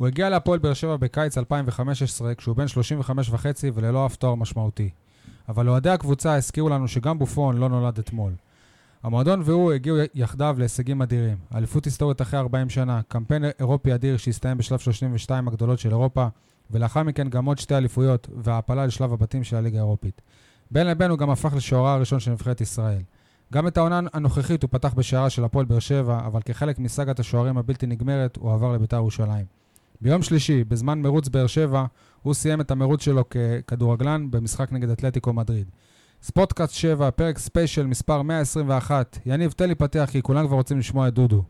הוא הגיע להפועל באר שבע בקיץ 2015, כשהוא בן 35 וחצי וללא אף תואר משמעותי. אבל אוהדי הקבוצה הזכירו לנו שגם בופון לא נולד אתמול. המועדון והוא הגיעו יחדיו להישגים אדירים. אליפות היסטורית אחרי 40 שנה, קמפיין אירופי אדיר שהסתיים בשלב 32 הגדולות של אירופה, ולאחר מכן גם עוד שתי אליפויות והעפלה לשלב הבתים של הליגה האירופית. בין לבין הוא גם הפך לשוערה הראשון של נבחרת ישראל. גם את העונה הנוכחית הוא פתח בשערה של הפועל באר שבע, אבל כחלק מסאגת השוערים הבלתי נגמרת, הוא עבר לביתר ירושלים. ביום שלישי, בזמן מרוץ באר שבע, הוא סיים את המרוץ שלו ככדורגלן במשחק נגד אתלטיקו מדריד. ספוטקאסט 7, פרק ספיישל מספר 121. יניב, תן לי פתח, כי כולם כבר רוצים לשמוע את דודו.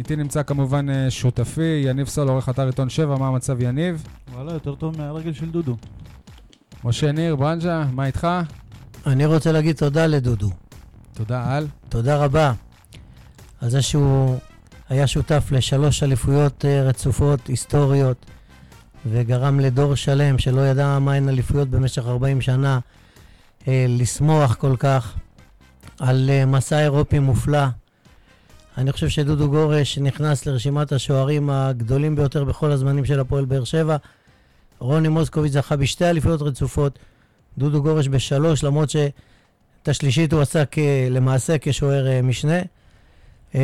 איתי נמצא כמובן אה, שותפי, יניב סול, עורך אתר עיתון 7, מה המצב יניב? וואלה, יותר טוב מהרגל של דודו. משה ניר, ברנז'ה, מה איתך? אני רוצה להגיד תודה לדודו. תודה על? תודה רבה על זה שהוא היה שותף לשלוש אליפויות אה, רצופות, היסטוריות, וגרם לדור שלם שלא ידע מהן אליפויות במשך 40 שנה, אה, לשמוח כל כך על מסע אירופי מופלא. אני חושב שדודו גורש נכנס לרשימת השוערים הגדולים ביותר בכל הזמנים של הפועל באר שבע. רוני מוסקוביץ' זכה בשתי אליפויות רצופות, דודו גורש בשלוש, למרות שאת השלישית הוא עשה כ... למעשה כשוער uh, משנה. Uh,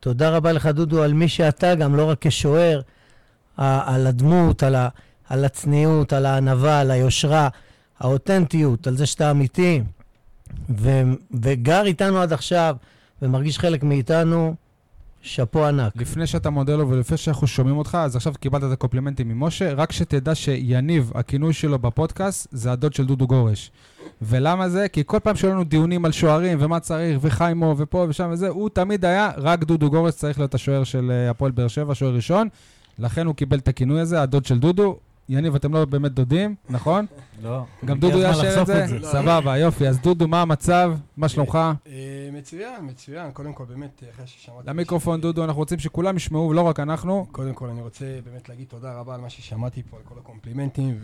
תודה רבה לך, דודו, על מי שאתה גם, לא רק כשוער, על הדמות, על. על הצניעות, על הענווה, על היושרה, האותנטיות, על זה שאתה אמיתי, ו... וגר איתנו עד עכשיו. ומרגיש חלק מאיתנו, שאפו ענק. לפני שאתה מודה לו ולפני שאנחנו שומעים אותך, אז עכשיו קיבלת את הקומפלימנטים ממשה, רק שתדע שיניב, הכינוי שלו בפודקאסט, זה הדוד של דודו גורש. ולמה זה? כי כל פעם שהיו לנו דיונים על שוערים ומה צריך, וחיימו, ופה ושם וזה, הוא תמיד היה, רק דודו גורש צריך להיות השוער של אה, הפועל באר שבע, שוער ראשון. לכן הוא קיבל את הכינוי הזה, הדוד של דודו. יניב, אתם לא באמת דודים, נכון? לא. גם דודו יאשר את זה? סבבה, יופי. אז דודו, מה המצב? מה שלומך? אה, מצוין, מצוין. קודם כל, באמת, אחרי ששמעתי... למיקרופון, דודו, אנחנו רוצים שכולם ישמעו, ולא רק אנחנו. קודם כל, אני רוצה באמת להגיד תודה רבה על מה ששמעתי פה, על כל הקומפלימנטים,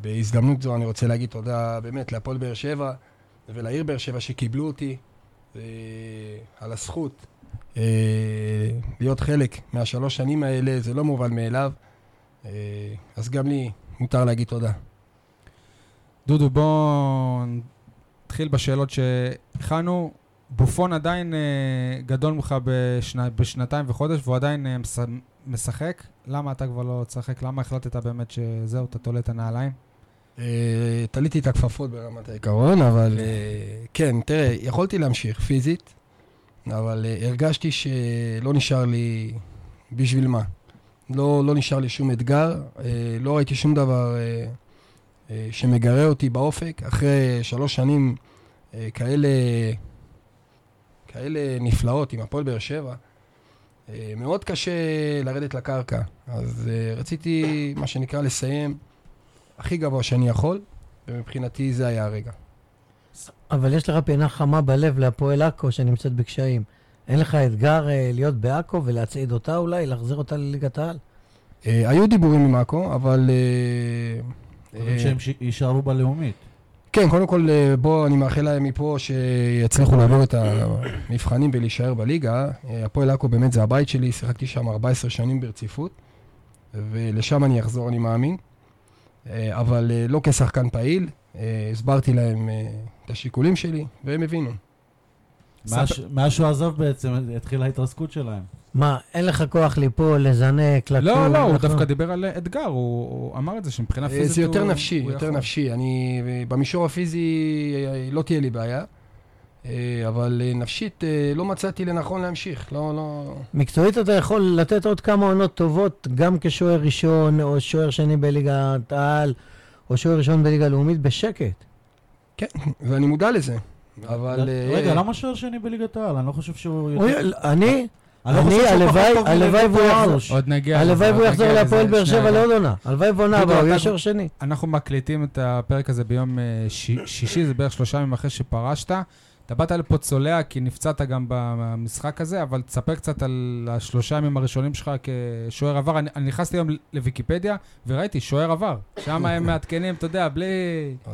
ובהזדמנות זו אני רוצה להגיד תודה באמת להפועל באר שבע ולעיר באר שבע שקיבלו אותי, על הזכות אה, להיות חלק מהשלוש שנים האלה, זה לא מובן מאליו. אה, אז גם לי מותר להגיד תודה. דודו, בוא נתחיל בשאלות שהכנו. בופון עדיין אה, גדול ממך בשנה, בשנתיים וחודש, והוא עדיין אה, משחק. למה אתה כבר לא תשחק? למה החלטת באמת שזהו, אתה תולה את הנעליים? תליתי את הכפפות ברמת העיקרון, אבל כן, תראה, יכולתי להמשיך פיזית, אבל הרגשתי שלא נשאר לי בשביל מה. לא, לא נשאר לי שום אתגר, אה, לא ראיתי שום דבר אה, אה, שמגרה אותי באופק. אחרי שלוש שנים כאלה, כאלה נפלאות עם הפועל באר שבע, מאוד קשה לרדת לקרקע. אז רציתי, מה שנקרא, לסיים הכי גבוה שאני יכול, ומבחינתי זה היה הרגע. אבל יש לך פינה חמה בלב להפועל עכו שנמצאת בקשיים. אין לך אתגר אה, להיות בעכו ולהצעיד אותה אולי, להחזיר אותה לליגת העל? אה, היו דיבורים עם עכו, אבל... אה, אה, שהם יישארו בלאומית. כן, קודם כל, אה, בוא, אני מאחל להם מפה שיצליחו לעבור את המבחנים ולהישאר בליגה. אה, הפועל עכו באמת זה הבית שלי, שיחקתי שם 14 שנים ברציפות, ולשם אני אחזור, אני מאמין. אבל לא כשחקן פעיל, הסברתי להם את השיקולים שלי, והם הבינו. מאז שהוא עזב בעצם, התחילה ההתרסקות שלהם. מה, אין לך כוח ליפול, לזנק, לקום? לא, לא, הוא דווקא דיבר על אתגר, הוא אמר את זה שמבחינה אה, פיזית הוא... זה יותר נפשי, יותר נפשי. אני, במישור הפיזי אה, לא תהיה לי בעיה. אה, אבל נפשית לא מצאתי לנכון להמשיך, לא, לא... מקצועית אתה יכול לתת עוד כמה עונות טובות, גם כשוער ראשון, או שוער שני בליגת העל, או שוער ראשון בליגה לאומית, בשקט. כן, ואני מודע לזה. אבל... רגע, למה שוער שני בליגת העל? אני לא חושב שהוא... אני... לא אני, הלוואי והוא יחזור. עוד נגיע. הלוואי והוא יחזור להפועל באר שבע לעוד עונה. הלוואי ועונה הבאה, הוא יהיה שוער שני. אנחנו מקליטים את הפרק הזה ביום אה, שישי, זה בערך שלושה ימים אחרי שפרשת. אתה באת לפה צולע כי נפצעת גם במשחק הזה, אבל תספר קצת על השלושה ימים הראשונים שלך כשוער עבר. אני, אני נכנסתי היום לוויקיפדיה וראיתי שוער עבר. שם הם מעדכנים, אתה יודע, בלי...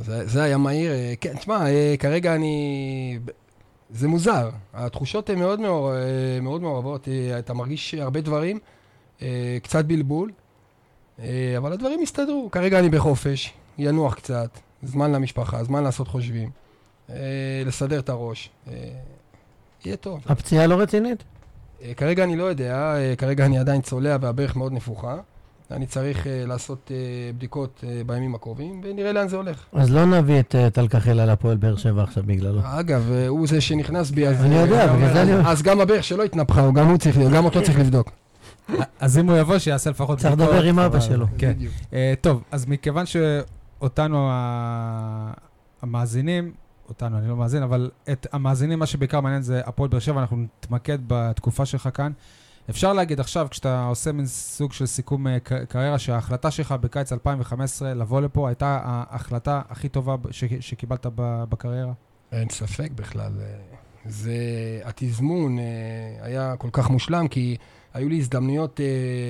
זה, זה היה מהיר. אה, כן, תשמע, אה, כרגע אני... זה מוזר. התחושות הן מאוד, מאוד, אה, מאוד מעורבות. אתה מרגיש הרבה דברים, קצת בלבול, אבל הדברים הסתדרו. כרגע אני בחופש, ינוח קצת, זמן למשפחה, זמן לעשות חושבים. אה, לסדר את הראש. אה, יהיה טוב. הפציעה לא רצינית? אה, כרגע אני לא יודע, כרגע אני עדיין צולע והברך מאוד נפוחה. אני צריך לעשות בדיקות בימים הקרובים, ונראה לאן זה הולך. אז לא נביא את טל קחלה לפועל באר שבע עכשיו בגללו. אגב, הוא זה שנכנס בי, אז... אני יודע, בגלל זה אני... אז גם הברך שלו התנפחה, גם הוא צריך, גם אותו צריך לבדוק. אז אם הוא יבוא, שיעשה לפחות... צריך לדבר עם אבא שלו. כן. טוב, אז מכיוון שאותנו המאזינים אותנו, אני לא מאזין, אבל את המאזינים, מה שבעיקר מעניין זה הפועל באר שבע, אנחנו נתמקד בתקופה שלך כאן. אפשר להגיד עכשיו, כשאתה עושה מין סוג של סיכום uh, קריירה, שההחלטה שלך בקיץ 2015 לבוא לפה הייתה ההחלטה הכי טובה שקיבלת בקריירה? אין ספק בכלל. אה, זה, התזמון uh, היה כל כך מושלם, כי היו לי הזדמנויות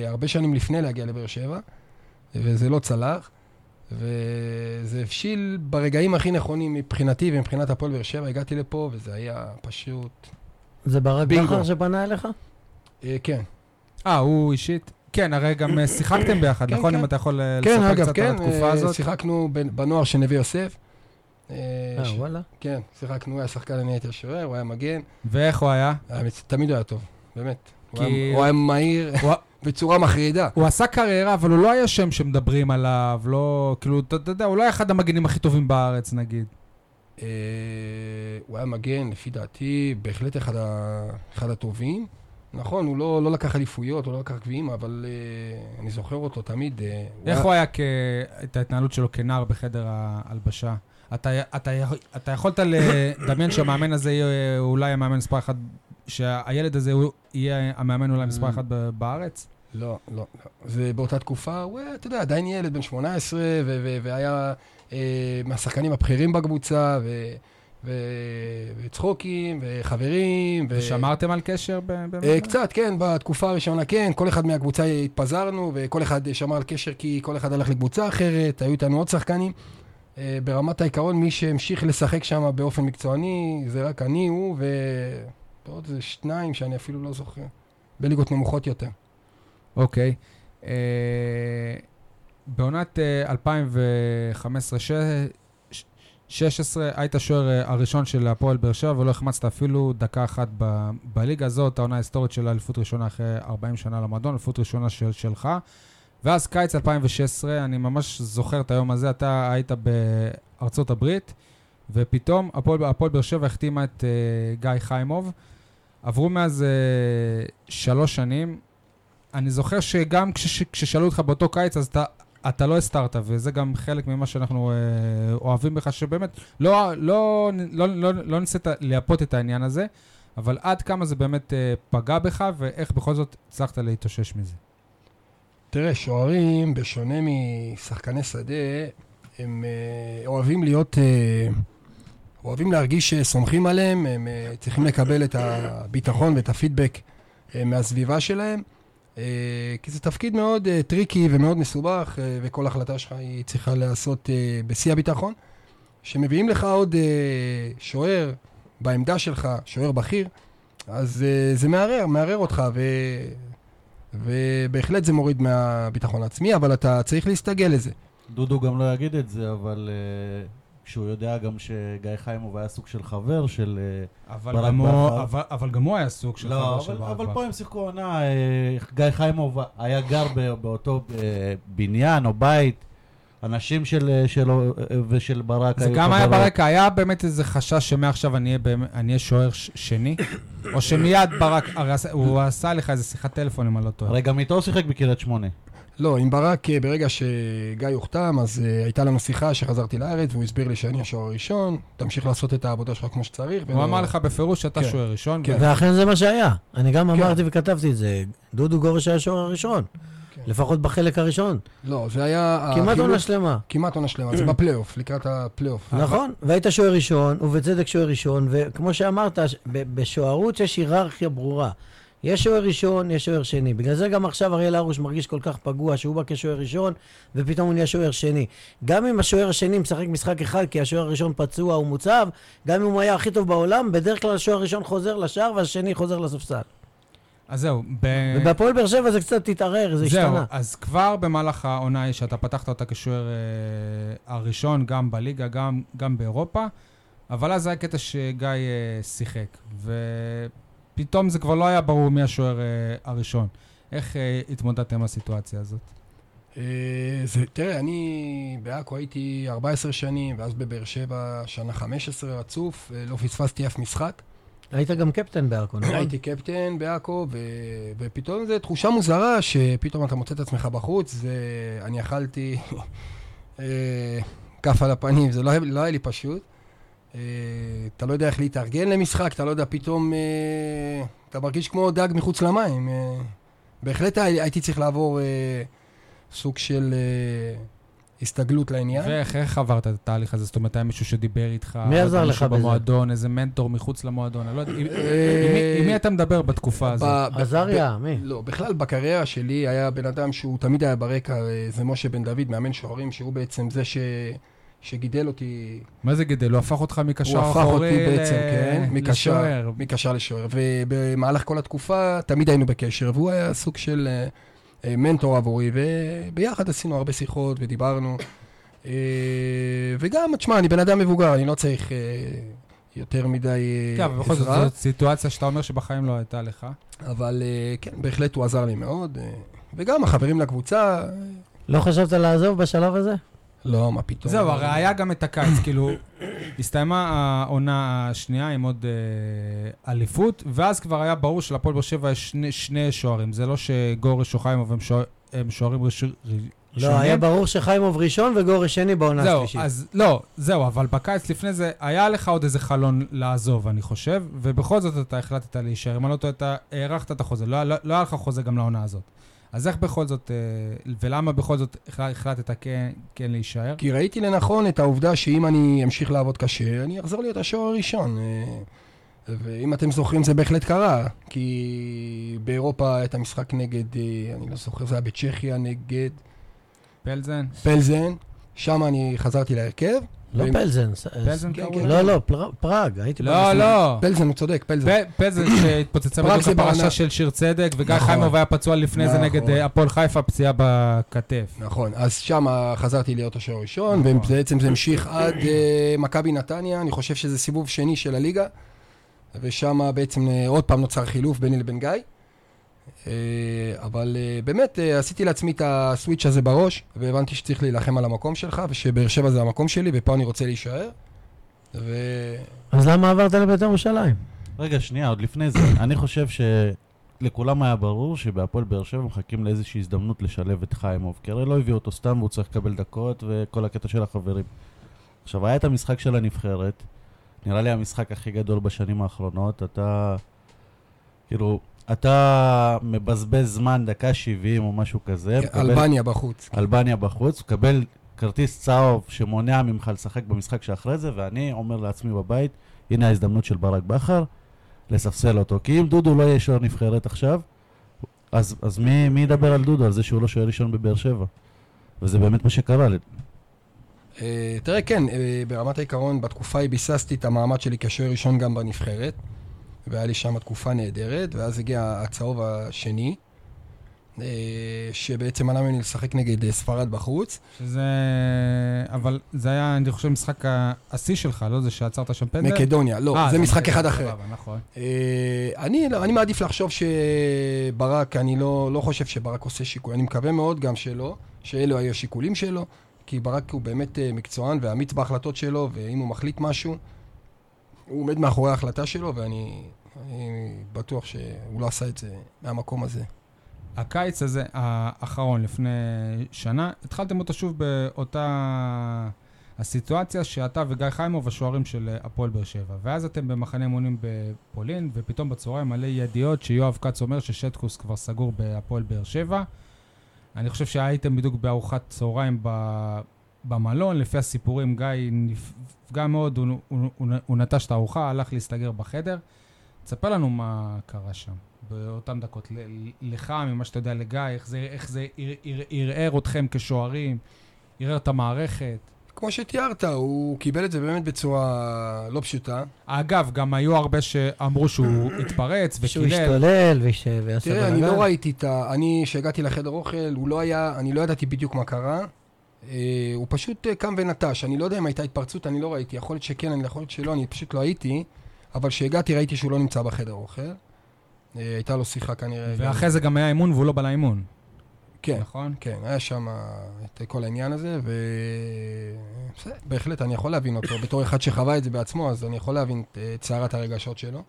הרבה שנים לפני להגיע לבאר שבע, וזה לא צלח. וזה הבשיל ברגעים הכי נכונים מבחינתי ומבחינת הפועל באר שבע. הגעתי לפה, וזה היה פשוט... זה ברק בכר שפנה אליך? אה, כן. אה, הוא אישית? כן, הרי גם אה, שיחקתם ביחד, כן, נכון? כן. אם אתה יכול אה, כן, לספר אגב, קצת כן, על התקופה הזאת. שיחקנו בנוער של נווה יוסף. אה, וואלה. כן, שיחקנו, הוא היה שחקן, אני הייתי השוער, הוא היה מגן. ואיך הוא היה? תמיד הוא היה טוב, באמת. הוא היה מהיר. בצורה מחרידה. הוא עשה קריירה, אבל הוא לא היה שם שמדברים עליו, לא, כאילו, אתה יודע, הוא לא היה אחד המגנים הכי טובים בארץ, נגיד. אה, הוא היה מגן, לפי דעתי, בהחלט אחד, ה... אחד הטובים. נכון, הוא לא, לא לקח אליפויות, הוא לא לקח גביעים, אבל uh, אני זוכר אותו תמיד. Uh, איך הוא היה, כ... את ההתנהלות שלו כנער בחדר ההלבשה? אתה, אתה, אתה יכולת לדמיין שהמאמן הזה יהיה אולי המאמן מספר אחת שהילד הזה הוא יהיה המאמן אולי מספר אחת בארץ? לא, לא, לא. זה באותה תקופה, הוא, אתה יודע, עדיין ילד בן 18, והיה אה, מהשחקנים הבכירים בקבוצה, וצחוקים, וחברים. ושמרתם על קשר? אה, קצת, כן, בתקופה הראשונה כן. כל אחד מהקבוצה התפזרנו, וכל אחד שמר על קשר כי כל אחד הלך לקבוצה אחרת, היו איתנו עוד שחקנים. אה, ברמת העיקרון, מי שהמשיך לשחק שם באופן מקצועני, זה רק אני, הוא, ו... ועוד איזה שניים שאני אפילו לא זוכר, בליגות נמוכות יותר. אוקיי. אה, בעונת 2015-2016 היית השוער אה, הראשון של הפועל באר שבע ולא החמצת אפילו דקה אחת ב- בליגה הזאת, העונה ההיסטורית של האליפות ראשונה אחרי 40 שנה למועדון, אליפות ראשונה של, שלך. ואז קיץ 2016, אני ממש זוכר את היום הזה, אתה היית בארצות הברית, ופתאום הפועל באר שבע החתימה את uh, גיא חיימוב. עברו מאז uh, שלוש שנים. אני זוכר שגם כש, כששאלו אותך באותו קיץ, אז אתה, אתה לא הסתרת, וזה גם חלק ממה שאנחנו uh, אוהבים בך, שבאמת לא, לא, לא, לא, לא ניסית לייפות את העניין הזה, אבל עד כמה זה באמת uh, פגע בך, ואיך בכל זאת הצלחת להתאושש מזה. תראה, שוערים, בשונה משחקני שדה, הם אה, אוהבים להיות... אה, אוהבים להרגיש שסומכים עליהם, הם אה, צריכים לקבל את הביטחון ואת הפידבק אה, מהסביבה שלהם, אה, כי זה תפקיד מאוד טריקי ומאוד מסובך, וכל החלטה שלך היא צריכה להיעשות בשיא הביטחון. כשמביאים לך עוד שוער בעמדה שלך, שוער בכיר, אז זה מערער, מערער אותך, ו... ובהחלט זה מוריד מהביטחון העצמי, אבל אתה צריך להסתגל לזה. דודו גם לא יגיד את זה, אבל כשהוא יודע גם שגיא חיימוב היה סוג של חבר של אה, אבל ברק בכר. אבל, אבל גם הוא היה סוג של לא, חבר אבל, של ברק אבל פה הם שיחקו עונה, אה, גיא חיימוב היה גר באותו בניין או בית. אנשים של, שלו ושל ברק זה גם היה ברק, היה באמת איזה חשש שמעכשיו אני אהיה שוער שני? או שמיד ברק, הוא עשה לך איזה שיחת טלפון אם אני לא טועה. הרי גם איתו הוא שיחק בקריית שמונה. לא, עם ברק, אה, ברגע שגיא הוחתם, אז אה, הייתה לנו שיחה שחזרתי לארץ, והוא הסביר לי שאני השוער הראשון, תמשיך לעשות את העבודה שלך כמו שצריך. הוא אמר לך בפירוש שאתה כן. שוער ראשון. כן. ואכן זה מה שהיה. אני גם כן. אמרתי וכתבתי את זה. דודו גורש היה השוער הראשון. כן. לפחות בחלק הראשון. לא, זה היה... כמעט החילוף- עונה שלמה. כמעט עונה שלמה, זה בפלייאוף, לקראת הפלייאוף. נכון, והיית שוער ראשון, ובצדק שוער ראשון, וכמו שאמרת, בשוערות יש היררכיה ברורה. יש שוער ראשון, יש שוער שני. בגלל זה גם עכשיו אריאל הרוש מרגיש כל כך פגוע, שהוא בא כשוער ראשון, ופתאום הוא נהיה שוער שני. גם אם השוער השני משחק משחק אחד, כי השוער הראשון פצוע או מוצב, גם אם הוא היה הכי טוב בעולם, בדרך כלל השוער הראשון חוזר לשער והשני חוזר לספסל. אז זהו, ב... ובהפועל באר שבע זה קצת התערער, זה זהו, השתנה. אז כבר במהלך העונה שאתה פתחת אותה כשוער אה, הראשון, גם בליגה, גם, גם באירופה, אבל אז היה קטע שגיא אה, שיחק, ופתאום זה כבר לא היה ברור מי השוער אה, הראשון. איך אה, התמודדתם הסיטואציה הזאת? אה, זה, תראה, אני בעכו הייתי 14 שנים, ואז בבאר שבע שנה 15 רצוף, אה, לא פספסתי אף משחק. היית גם קפטן בעכו, נכון? הייתי קפטן בעכו, ו... ופתאום זו תחושה מוזרה שפתאום אתה מוצא את עצמך בחוץ, ואני אכלתי כף על הפנים, זה לא היה, לא היה לי פשוט. אה, אתה לא יודע איך להתארגן למשחק, אתה לא יודע, פתאום אה, אתה מרגיש כמו דג מחוץ למים. אה, בהחלט הי- הייתי צריך לעבור סוג של הסתגלות לעניין. ואיך איך עברת את התהליך הזה? זאת אומרת, היה מישהו שדיבר איתך? מי עזר לך בזה? במועדון, איזה מנטור מחוץ למועדון? אני לא יודע, עם, מי- אתה מדבר בתקופה הזאת? עזריה, מי? לא, בכלל בקריירה שלי היה בן אדם שהוא תמיד היה ברקע, זה משה בן דוד, מאמן שוערים, שהוא בעצם זה ש... שגידל אותי, מה זה גידל? הוא הפך אותך מקשר הוא הפך אחורי אותי ל- בעצם, כן, מקשר, לשוער. מקשר לשוער. ובמהלך כל התקופה תמיד היינו בקשר, והוא היה סוג של אה, מנטור עבורי, וביחד עשינו הרבה שיחות ודיברנו. אה, וגם, תשמע, אני בן אדם מבוגר, אני לא צריך אה, יותר מדי אה, כן, אבל בכל זאת, עזרה. זאת סיטואציה שאתה אומר שבחיים לא הייתה לך. אבל אה, כן, בהחלט הוא עזר לי מאוד. אה, וגם החברים לקבוצה, לא חשבת לעזוב בשלב הזה? לא, מה פתאום. זהו, הרי היה גם את הקיץ, כאילו, הסתיימה העונה השנייה עם עוד אה, אליפות, ואז כבר היה ברור שלפועל באר שבע יש שני, שני שוערים. זה לא שגורש או חיימוב הם, שוער, הם שוערים ראש- ראשונים. לא, היה ברור שחיימוב ראשון וגורי שני בעונה זהו, השלישית. אז לא, זהו, אבל בקיץ לפני זה, היה לך עוד איזה חלון לעזוב, אני חושב, ובכל זאת אתה החלטת להישאר. אם אני לא טועה, אתה הארכת את החוזה, לא, לא, לא היה לך חוזה גם לעונה הזאת. אז איך בכל זאת, אה, ולמה בכל זאת החלט- החלטת כן, כן להישאר? כי ראיתי לנכון את העובדה שאם אני אמשיך לעבוד קשה, אני אחזור להיות השוער הראשון. אה, ואם אתם זוכרים, זה בהחלט קרה. כי באירופה את המשחק נגד, אה, אני לא זוכר, זה היה בצ'כיה נגד פלזן? פלזן. שם אני חזרתי להרכב. לא פלזן. כן, כן. לא, לא, פר- פראג, הייתי לא. לא. פלזן, הוא צודק, פלזן. פלזן שהתפוצצה בדיוק הפרשה של שיר צדק, וגיא נכון. חיימוב היה פצוע לפני זה נכון. נגד אה, הפועל חיפה, פציעה בכתף. נכון, אז שם חזרתי להיות השוער הראשון, נכון. ובעצם זה המשיך עד אה, מכבי נתניה, אני חושב שזה סיבוב שני של הליגה, ושם בעצם אה, עוד פעם נוצר חילוף ביני לבין גיא. אה, אבל אה, באמת אה, עשיתי לעצמי את הסוויץ' הזה בראש, והבנתי שצריך להילחם על המקום שלך, ושבאר שבע זה המקום שלי, ופה אני רוצה להישאר. ו... אז למה עברת לבית"ר ירושלים? רגע, שנייה, עוד לפני זה. אני חושב שלכולם היה ברור שבהפועל באר שבע מחכים לאיזושהי הזדמנות לשלב את חיימוב, כי הרי לא הביאו אותו סתם והוא צריך לקבל דקות וכל הקטע של החברים. עכשיו, היה את המשחק של הנבחרת, נראה לי המשחק הכי גדול בשנים האחרונות, אתה... כאילו, אתה מבזבז זמן דקה 70 או משהו כזה, מקבל- אלבניה בחוץ. אלבניה בחוץ, מקבל כרטיס צהוב שמונע ממך לשחק במשחק שאחרי זה, ואני אומר לעצמי בבית, הנה ההזדמנות של ברק בכר, לספסל אותו. כי אם דודו לא יהיה שוער נבחרת עכשיו, אז, אז מי, מי ידבר על דודו, על זה שהוא לא שוער ראשון בבאר שבע? וזה באמת מה שקרה. אה, תראה, כן, אה, ברמת העיקרון, בתקופה ההיא ביססתי את המעמד שלי כשוער ראשון גם בנבחרת, והיה לי שם תקופה נהדרת, ואז הגיע הצהוב השני, אה, שבעצם מנע ממני לשחק נגד אה, ספרד בחוץ. שזה... אבל זה היה, אני חושב, משחק השיא שלך, לא זה שעצרת שם פנדל? מקדוניה, לא, אה, זה משחק אחד אחר. נכון. אני, לא- אני מעדיף לחשוב שברק, אני לא, לא חושב שברק עושה שיקול, אני מקווה מאוד גם שלא, שאלו היו השיקולים שלו, כי ברק הוא באמת מקצוען ואמיץ בהחלטות שלו, ואם הוא מחליט משהו, הוא עומד מאחורי ההחלטה שלו, ואני אני בטוח שהוא לא עשה את זה מהמקום הזה. הקיץ הזה, האחרון, לפני שנה, התחלתם אותו שוב באותה הסיטואציה שאתה וגיא חיימוב השוערים של הפועל באר שבע. ואז אתם במחנה אימונים בפולין, ופתאום בצהריים מלא ידיעות שיואב כץ אומר ששטקוס כבר סגור בהפועל באר שבע. אני חושב שהייתם בדיוק בארוחת צהריים. במלון, לפי הסיפורים, גיא נפגע מאוד, הוא, הוא, הוא, הוא נטש את הארוחה, הלך להסתגר בחדר. תספר לנו מה קרה שם באותן דקות. ל- לך, ממה שאתה יודע לגיא, איך זה, איך זה ער- ער- ערער אתכם כשוערים, ערער את המערכת. כמו שתיארת, הוא קיבל את זה באמת בצורה לא פשוטה. אגב, גם היו הרבה שאמרו שהוא התפרץ שהוא וקילל. השתולל וש- תראה, אני. לא ראיתי את ה... אני, כשהגעתי לחדר אוכל, הוא לא היה... אני לא ידעתי בדיוק מה קרה. אה, הוא פשוט אה, קם ונטש. אני לא יודע אם הייתה התפרצות, אני לא ראיתי. יכול להיות שכן, אני יכול להיות שלא, אני פשוט לא הייתי. אבל כשהגעתי ראיתי שהוא לא נמצא בחדר אוכל. אה, הייתה לו שיחה כנראה. גם- ואחרי זה גם היה אימון והוא לא בא לאימון, כן, נכון? כן, היה שם את כל העניין הזה, ו... בסדר, בהחלט, אני יכול להבין אותו. בתור אחד שחווה את זה בעצמו, אז אני יכול להבין את את סערת הרגשות שלו.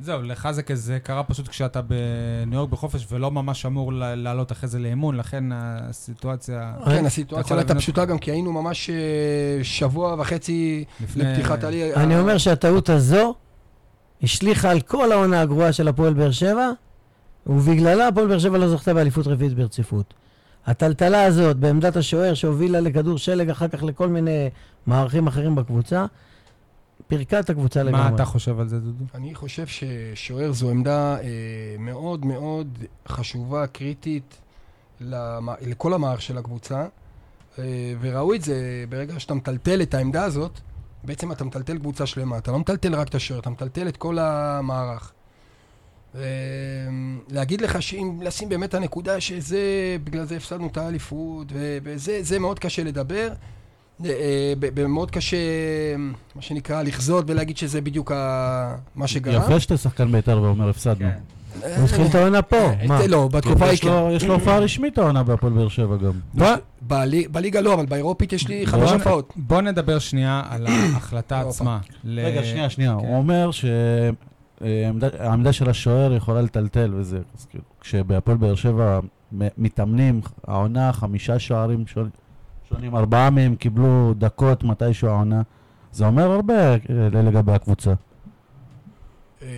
זהו, לך זה כזה קרה פשוט כשאתה בניו יורק בחופש ולא ממש אמור ל- לעלות אחרי זה לאימון, לכן הסיטואציה כן, הסיטואציה לא הייתה פשוטה. גם כי היינו ממש אה, שבוע וחצי לפני... לפתיחת הליגה. אני אומר שהטעות הזו השליכה על כל העונה הגרועה של הפועל באר שבע, ובגללה הפועל באר שבע לא זכתה באליפות רביעית ברציפות. הטלטלה הזאת בעמדת השוער שהובילה לכדור שלג, אחר כך לכל מיני מערכים אחרים בקבוצה, פירקה את הקבוצה לגמרי. מה אתה חושב על זה, דודו? אני חושב ששוער זו עמדה אה, מאוד מאוד חשובה, קריטית, למ... לכל המערך של הקבוצה, אה, וראו את זה ברגע שאתה מטלטל את העמדה הזאת, בעצם אתה מטלטל קבוצה שלמה. אתה לא מטלטל רק את השוער, אתה מטלטל את כל המערך. אה, להגיד לך שאם לשים באמת הנקודה שזה, בגלל זה הפסדנו את האליפות, וזה זה מאוד קשה לדבר. אה, מאוד קשה, מה שנקרא, לחזות ולהגיד שזה בדיוק מה שגרם. יפה שאתה שחקן בית"ר ואומר הפסדנו. אה, הוא התחיל את העונה פה, אה, מה? לא, בתקופה יש ההיא לו- יש לו הופעה רשמית העונה בהפועל באר שבע גם. בליגה לא, אבל באירופית יש לי חמש הופעות. בוא נדבר שנייה על ההחלטה עצמה. רגע, שנייה, שנייה. כן. הוא אומר שהעמדה של השוער יכולה לטלטל וזה. אז כאילו, כשבהפועל באר שבע מתאמנים, העונה, חמישה שוערים שונים- שונים, ארבעה מהם קיבלו דקות מתישהו העונה. זה אומר הרבה אה, לגבי הקבוצה. אה,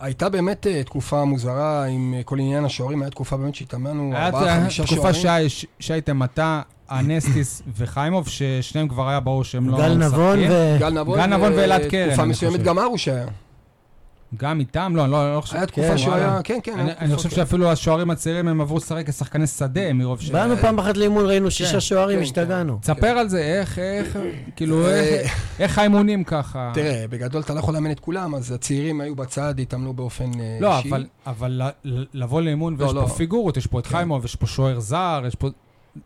הייתה באמת אה, תקופה מוזרה עם כל עניין השוערים, הייתה תקופה באמת שהתאמנו ארבעה, חמישה תקופה שוערים. שהי- שהייתם אתה, אנסטיס וחיימוב, ששניהם כבר היה ברור שהם לא גל נבון. ו... גל נבון, ואלעד קרן, תקופה מסוימת. גם ארוש היה. גם איתם? לא, אני לא לא חושב. היה כן, תקופה שהוא וואלה. היה, כן, כן. אני- חושב כן. שאפילו השוערים הצעירים הם עברו לשחק כשחקני שדה מרוב ש... באנו פעם אחת לאימון, ראינו כן, שישה שוערים, כן, השתגענו. תספר על זה, איך, איך, כאילו, אה, איך- האימונים ככה? תראה, בגדול אתה לא יכול לאמן את כולם, אז הצעירים היו בצד, התאמנו באופן אה, לא, אישי. אבל, אבל לבוא לאימון לא, ויש לא. פה פיגורות, יש פה את כן. חיימוב, יש פה שוער זר, יש פה...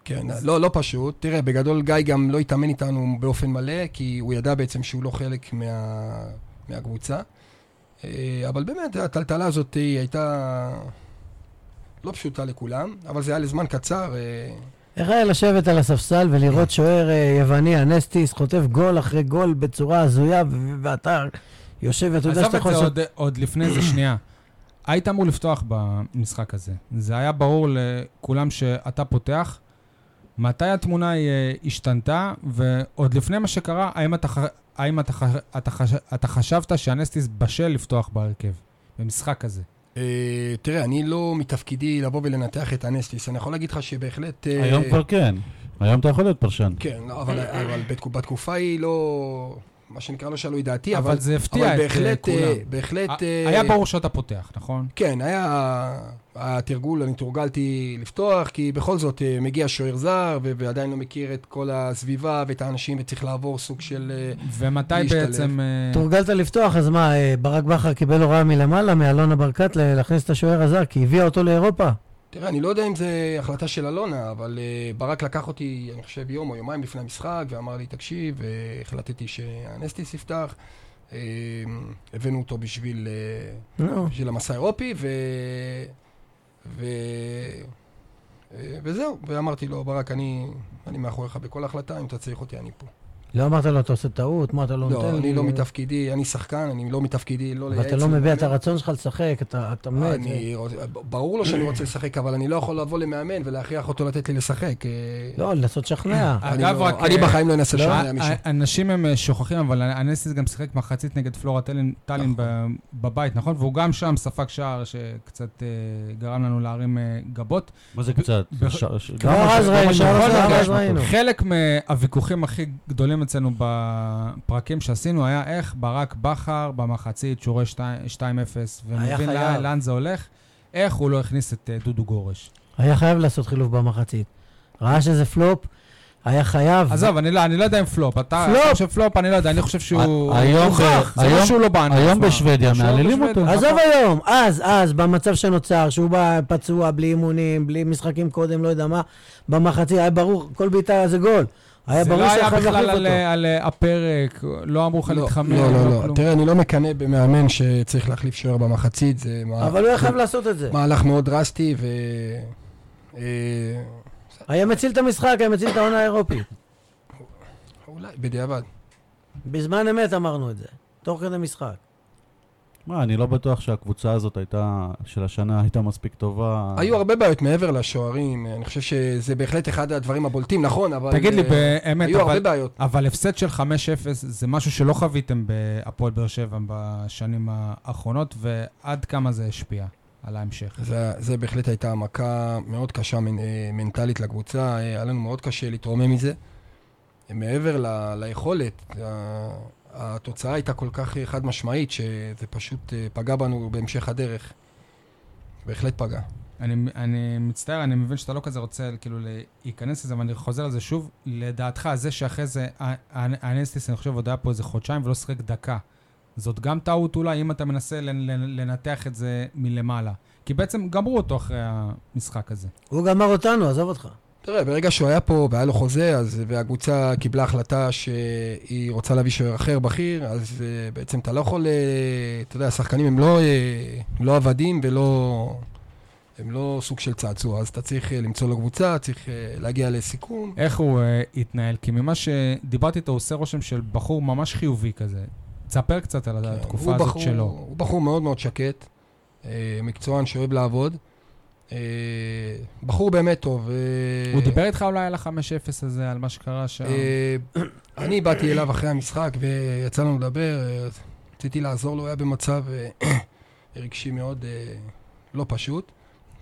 כן, לא, לא פשוט. תראה, בגדול גיא גם לא התאמן איתנו באופן מלא, כי הוא ידע בעצם שהוא לא חלק מה, מהקבוצה. אה, אבל באמת, הטלטלה הזאת הייתה לא פשוטה לכולם, אבל זה היה לזמן קצר. איך היה לשבת על הספסל ולראות שוער אה, יווני, אנסטיס, חוטף גול אחרי גול בצורה הזויה, ואתה יושב ואתה יודע עזוב שאתה את יכול זה לעשות... עוד, עוד לפני זה, שנייה. היית אמור לפתוח במשחק הזה. זה היה ברור לכולם שאתה פותח. מתי התמונה היא, אה, השתנתה, ועוד לפני מה שקרה, האם אתה, האם אתה, אתה, חש- אתה חשבת שאנסטיס בשל לפתוח בהרכב במשחק כזה? אה, תראה, אני לא מתפקידי לבוא ולנתח את אנסטיס, אני יכול להגיד לך שבהחלט... אה, היום כבר כן. היום אתה יכול להיות פרשן. כן, לא, אבל, אבל בתקו- בתקופה היא לא... מה שנקרא לא שאלו את דעתי, אבל, אבל זה הפתיע אבל את אה, בהחלט, כולם. אה, בהחלט... אה, היה ברור שאתה פותח, נכון? כן, היה התרגול, אני תורגלתי לפתוח, כי בכל זאת אה, מגיע שוער זר, ו- ועדיין לא מכיר את כל הסביבה ואת האנשים, וצריך לעבור סוג של... אה, ומתי להשתלב. בעצם... אה, תורגלת לפתוח, אז מה, אה, ברק בכר קיבל הוראה מלמעלה, מאלונה ברקת, להכניס את השוער הזר, כי הביאה אותו לאירופה. תראה, אני לא יודע אם זה החלטה של אלונה, אבל uh, ברק לקח אותי, אני חושב, יום או יומיים לפני המשחק, ואמר לי, תקשיב, uh, החלטתי שהנסטיס יפתח. Uh, הבאנו אותו בשביל, uh, נו, בשביל המסע האירופי, ו... ו... וזהו, ואמרתי לו, ברק, אני, אני מאחוריך בכל החלטה, אם אתה צריך אותי, אני פה. לא אמרת לו, אתה עושה טעות, מה אתה לא נותן לא, לי? אני לא מתפקידי, אני שחקן, אני לא מתפקידי, לא אבל לייעץ. אתה לא מביע. את הרצון שלך לשחק, אתה אתה מת. אני ברור לו שאני רוצה לשחק, אבל אני לא יכול לבוא למאמן ולהכריח אותו לתת לי לשחק. אה, לא, לנסות לשכנע. אני אגב, לא- רק, אני אה, בחיים לא אנסה לא, לשכנע מישהו. אנשים הם אה, שוכחים, אבל אנסטיס גם שיחק מחצית נגד פלורה טלין- טאלין ב- בבית, נכון? והוא גם שם ספג שער שקצת אה, גרם לנו להרים אה, גבות. מה זה קצת? כבר גם אז. ראינו. חלק מהוויכוחים הכי גדולים אצלנו בפרקים שעשינו היה איך ברק בכר במחצית, שהוא רואה 2-0, היה ומבין חייב. לאן- לאן זה הולך, איך הוא לא הכניס את אה, דודו גורש. היה חייב לעשות חילוף במחצית. ראה שזה פלופ, היה חייב. עזוב, אני לא אני לא יודע אם פלופ. אתה פלופ. אתה חושב פלופ, אני לא יודע, אני חושב שהוא... היום הוכח, זה לא שהוא לא בענף. היום מה? בשוודיה שהוא מהללים. אותו. עזוב היום, אז, אז, במצב שנוצר, שהוא בא פצוע, בלי אימונים, בלי משחקים קודם, לא יודע מה, במחצית, היה ברור, כל בעיטה זה גול. היה זה ברור לא היה שהיה חייב בכלל להחליף על, אותו. על אה, הפרק, לא אמרו לך לא, להתחמם. לא, לא, לא. כלום. תראה, אני לא מקנא במאמן שצריך להחליף שוער במחצית, זה מה- אבל הוא היה חייב לעשות את זה. מהלך מאוד דרסטי, ו... אה, היה מציל את המשחק, היה מציל את העונה האירופית. אולי, בדיעבד. בזמן אמת אמרנו את זה, תוך כדי משחק. מה, אני לא בטוח שהקבוצה הזאת הייתה, של השנה הייתה מספיק טובה. היו הרבה בעיות מעבר לשוערים, אני חושב שזה בהחלט אחד הדברים הבולטים, נכון, אבל... תגיד לי, אה, באמת, היו הרבה בעיות. אבל הפסד של 5-0 זה משהו שלא חוויתם בהפועל באר שבע בשנים האחרונות, ועד כמה זה השפיע על ההמשך. זה, זה בהחלט הייתה מכה מאוד קשה מנ, אה, מנטלית לקבוצה, אה, היה לנו מאוד קשה להתרומם מזה. מעבר ל, ליכולת, התוצאה הייתה כל כך אה, חד משמעית, שזה פשוט אה, פגע בנו בהמשך הדרך. בהחלט פגע. אני, אני מצטער, אני מבין שאתה לא כזה רוצה כאילו להיכנס לזה, אבל אני חוזר על זה שוב. לדעתך, זה שאחרי זה, האנסטיס, אני חושב, עוד היה פה איזה חודשיים ולא שיחק דקה. זאת גם טעות אולי, אם אתה מנסה לנ- לנ- לנתח את זה מלמעלה. כי בעצם גמרו אותו אחרי המשחק הזה. הוא גמר אותנו, עזוב אותך. תראה, ברגע שהוא היה פה והיה לו חוזה, אז, והקבוצה קיבלה החלטה שהיא רוצה להביא שוער אחר בכיר, אז uh, בעצם אתה לא יכול, uh, אתה יודע, השחקנים הם לא, uh, לא עבדים ולא... הם לא סוג של צעצוע, אז אתה צריך uh, למצוא לו קבוצה, צריך uh, להגיע לסיכום. איך הוא uh, התנהל? כי ממה שדיברתי איתו, הוא עושה רושם של בחור ממש חיובי כזה. תספר קצת על כן, התקופה הזאת בחור, שלו. הוא בחור מאוד מאוד שקט, uh, מקצוען שאוהב לעבוד. Uh, בחור באמת טוב. uh, הוא דיבר איתך אולי על ה-5-0 הזה, על מה שקרה שם? אה, אני באתי אליו אחרי המשחק ויצא לנו לדבר, אה, רציתי לעזור לו, הוא היה במצב אה, רגשי מאוד אה, לא פשוט.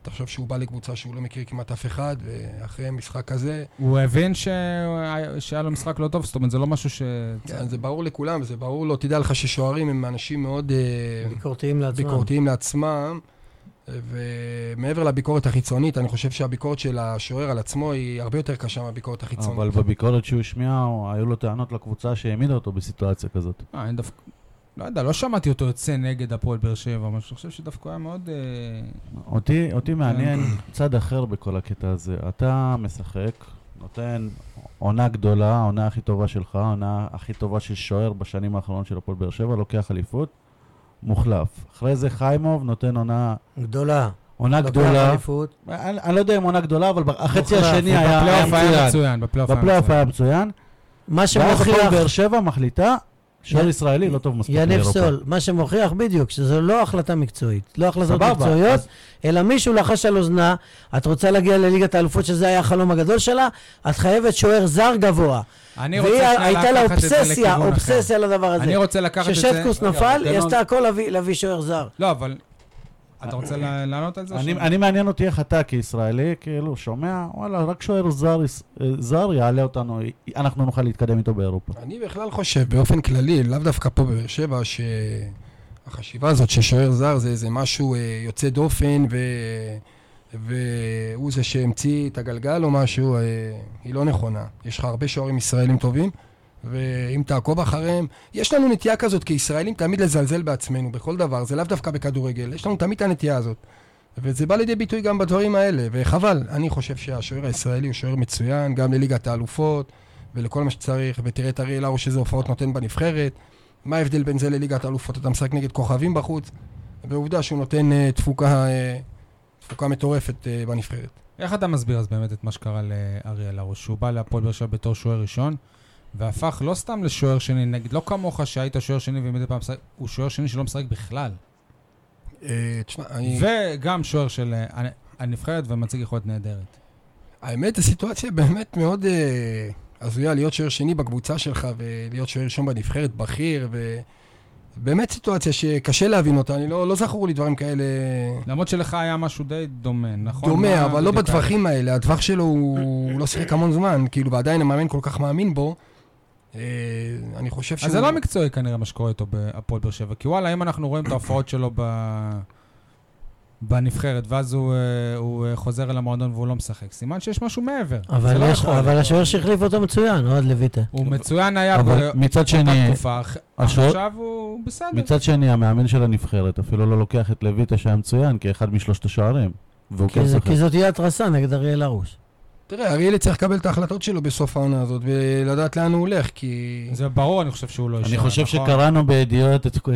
תחשוב שהוא בא לקבוצה שהוא לא מכיר כמעט אף אחד, ואחרי משחק כזה, הוא הבין שהיה שהיה לו משחק לא טוב, זאת אומרת, זה לא משהו ש... כן, זה ברור לכולם, זה ברור לו, תדע לך ששוערים הם אנשים מאוד אה, ביקורתיים לעצמם. ביקורתיים לעצמם, ומעבר לביקורת החיצונית, אני חושב שהביקורת של השוער על עצמו היא הרבה יותר קשה מהביקורת החיצונית. אבל בביקורת שהוא השמיע, היו לו טענות לקבוצה שהעמידה אותו בסיטואציה כזאת. אה, אני דווקא... לא יודע, לא שמעתי אותו יוצא נגד הפועל באר שבע, אבל אני חושב שדווקא היה מאוד... אה, אותי, אותי מעניין כן. צד אחר בכל הקטע הזה. אתה משחק, נותן עונה גדולה, העונה הכי טובה שלך, העונה הכי טובה של שוער בשנים האחרונות של הפועל באר שבע, לוקח אליפות, מוחלף. אחרי זה חיימוב נותן עונה, גדולה. עונה גדולה. אני, אני לא יודע אם עונה גדולה, אבל החצי מוחלף. השני היה, היה בפלייאוף היה מצוין. בפלייאוף היה מצוין. מה ואז שמוכיח, באר שבע מחליטה, שוער י- ישראלי לא טוב מספיק יניב לאירופה. סול, מה שמוכיח בדיוק, שזו לא החלטה מקצועית. לא החלטות סבבה, מקצועיות, אז- אלא מישהו לחש על אוזנה, את רוצה להגיע לליגת האלופות, שזה היה החלום הגדול שלה, את חייבת שוער זר גבוה. אני רוצה והיא הייתה לה אובססיה. אובססיה לדבר הזה. אני רוצה לקחת את זה... כששטקוס רגע, נפל, היא לו- עשתה הכל להביא שוער זר. לא, אבל... אתה רוצה לענות על זה? אני, מעניין אותי איך אתה כישראלי, כאילו, שומע, וואלה, רק שוער זר, אה, זר יעלה אותנו, אנחנו נוכל להתקדם איתו באירופה. אני בכלל חושב, באופן כללי, לאו דווקא פה בבאר שבע, שהחשיבה הזאת ששוער זר זה איזה משהו אה, יוצא דופן, ו... והוא זה שהמציא את הגלגל או משהו, אה, היא לא נכונה. יש לך הרבה שוערים ישראלים טובים, ואם תעקוב אחריהם, יש לנו נטייה כזאת כישראלים תמיד לזלזל בעצמנו בכל דבר, זה לאו דווקא בכדורגל, יש לנו תמיד את הנטייה הזאת. וזה בא לידי ביטוי גם בדברים האלה, וחבל, אני חושב שהשוער הישראלי הוא שוער מצוין, גם לליגת האלופות, ולכל מה שצריך, ותראה את אריאל הרוש איזה הופעות נותן בנבחרת. מה ההבדל בין זה לליגת האלופות? אתה משחק נגד כוכבים בחוץ, ועובדה שהוא נותן uh, תפוקה, uh, תפוקה מטורפת uh, בנבחרת. איך אתה מסביר אז באמת את מה שקרה לאריאל הרוש? שהוא בא להפועל באר שבע בתור שוער ראשון, והפך לא סתם לשוער שני, נגיד, לא כמוך שהיית שוער שני ומדי פעם משחק, הוא שוער שני שלא משחק בכלל. אה, תשמע, אני... וגם שוער של אה, הנבחרת ומציג יכולת נהדרת. האמת, זו סיטואציה באמת מאוד אה, הזויה להיות שוער שני בקבוצה שלך ולהיות שוער ראשון בנבחרת, בכיר, ובאמת סיטואציה שקשה להבין אותה, אני לא, לא זכור לי דברים כאלה... למרות שלך היה משהו די דומה, נכון? דומה, מה אבל לא בטווחים האלה. הטווח שלו הוא לא שיחק המון זמן, כאילו, ועדיין המאמן כל כך מאמין בו. אה, אני חושב שהוא... אז זה לא מקצועי כנראה מה שקורה איתו בהפועל באר שבע. כי וואלה, אם אנחנו רואים את ההופעות שלו ב... בנבחרת, ואז הוא, אה, הוא אה, חוזר אל המועדון והוא לא משחק, סימן שיש משהו מעבר. אבל, לא יש, יכול אבל. השוער שהחליף אותו מצוין, אוהד לויטה. הוא מצוין היה באותה שני, תקופה, עכשיו הוא בסדר. מצד שני, המאמן של הנבחרת אפילו לא לוקח את לויטה שהיה מצוין כאחד משלושת השוערים. כן כי, זה, שחק. כי זאת תהיה התרסה נגד אריאל הרוש. תראה, אריאלי צריך לקבל את ההחלטות שלו בסוף העונה הזאת, ולדעת לאן הוא הולך, כי... זה ברור, אני חושב שהוא לא יישאר. אני חושב נכון? שקראנו בידיעות את- את-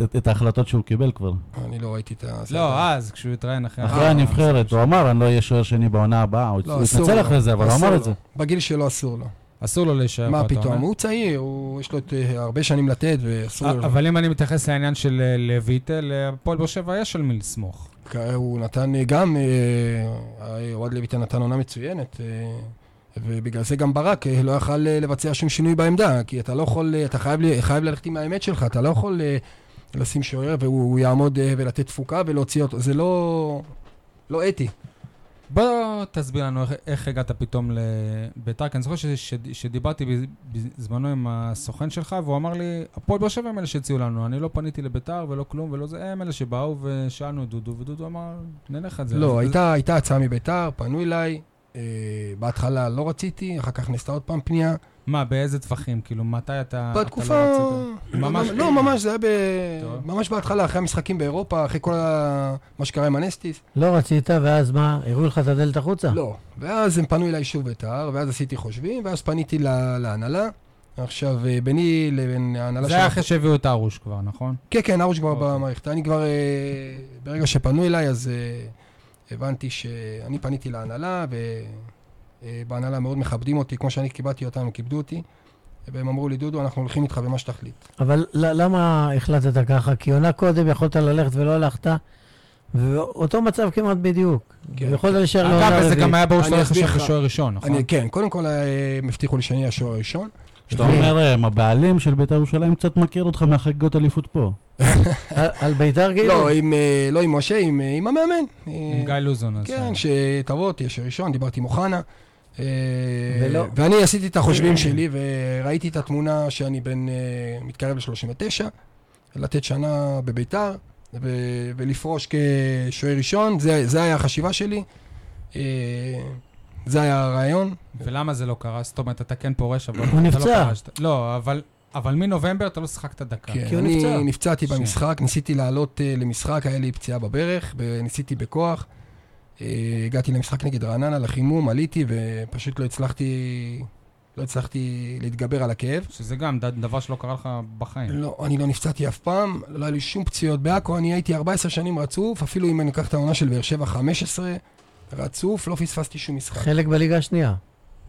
את- את ההחלטות שהוא קיבל כבר. אני לא ראיתי את ה... לא, אז, כשהוא התראיין אחרי... אחרי אה, הנבחרת, הוא אמר, אני לא אהיה שוער שני בעונה הבאה. הוא לא, התנצל. אחרי זה, אבל הוא אמר. את זה. בגיל שלו אסור לו. אסור לו להישאר. מה פתאום? הוא צעיר, הוא- יש לו את, אה, הרבה שנים לתת, ואסור לו... אבל אם אני מתייחס לעניין של אה, לויטה, להפועל באר שבע יש על מי לסמוך. הוא נתן אה, גם, אה, אה, אוהד לויטה נתן עונה מצוינת, ובגלל זה גם ברק לא יכל לבצע שום שינוי בעמדה, כי אתה לא יכול, אתה חייב, חייב ללכת עם האמת שלך, אתה לא יכול לשים שוער והוא הוא יעמוד ולתת תפוקה ולהוציא אותו, זה לא, לא אתי. בוא תסביר לנו איך, איך הגעת פתאום לביתר, כי אני זוכר ש, ש, שדיברתי בז- בזמנו עם הסוכן שלך, והוא אמר לי, הפועל באר שבע הם אלה שהציעו לנו, אני לא פניתי לביתר ולא כלום ולא זה, הם אלה שבאו ושאלנו את דודו, ודודו אמר, נלך את זה. לא, הייתה, הייתה הצעה מביתר, פנו אליי, אה, בהתחלה לא רציתי, אחר כך נעשתה עוד פעם פנייה. מה, באיזה טווחים? כאילו, מתי אתה... אתה בתקופה... לא רצית? ממש- לא, ממש, זה היה ב... טוב. ממש בהתחלה, אחרי המשחקים באירופה, אחרי כל ה... מה שקרה עם הנסטיס. לא רצית, ואז מה, הראו לך את הדלת החוצה? לא. ואז הם פנו אליי שוב ביתר, ואז עשיתי חושבים, ואז פניתי לה- להנהלה. עכשיו, אה, ביני לבין ההנהלה זה היה אחרי שהביאו את ארוש כבר, נכון? כן, כן, ארוש כבר אוקיי. במערכת. אני כבר, אה, ברגע שפנו אליי, אז אה, הבנתי שאני פניתי להנהלה, ובהנהלה מאוד מכבדים אותי, כמו שאני קיבלתי אותם, הם כיבדו אותי. והם אמרו לי, דודו, אנחנו הולכים איתך במה שתחליט. אבל למה החלטת ככה? כי עונה קודם יכולת ללכת ולא הלכת, ואותו מצב כמעט בדיוק. כן. יכולת להישאר לעונה אגב, וזה רביעית. גם היה ברור שאתה הולך לך. בשוער ראשון, נכון? אני, כן, קודם כל אה, הם הבטיחו לי שאני השוער הראשון. כשאתה אומר, "הם הבעלים של בית"ר ירושלים קצת מכיר אותך מהחגיגות אליפות פה. על- ביתר כאילו? לא, עם, אה, לא עם משה, עם, אה, המאמן. עם אה, גיא לוזון. כן, שם. שתבוא, תהיה שוער ראשון, דיברתי עם אוחנה. אה, ולא. ואני עשיתי את החושבים שלי, וראיתי את התמונה שאני בן, אה, מתקרב ל-39, לתת שנה בביתר, ו- ולפרוש כשוער ראשון, זה, זה היה החשיבה שלי. אה, זה היה הרעיון. ולמה זה לא קרה? זאת אומרת, אתה כן פורש, אבל... הוא אתה לא נפצע. פרשת. לא, אבל... אבל מנובמבר אתה לא שיחקת דקה. כן, כי הוא אני נפצע. נפצעתי שנייה. במשחק, ניסיתי לעלות למשחק, היה לי פציעה בברך, וניסיתי בכוח. אה, הגעתי למשחק נגד רעננה, לחימום, עליתי, ופשוט לא הצלחתי, לא הצלחתי להתגבר על הכאב. שזה גם דבר שלא קרה לך בחיים. לא, אני לא נפצעתי אף פעם, לא היה לי שום פציעות בעכו, אני הייתי 14 שנים רצוף, אפילו אם אני אקח את העונה של באר שבע 15 רצוף, לא פספסתי שום משחק. חלק בליגה השנייה.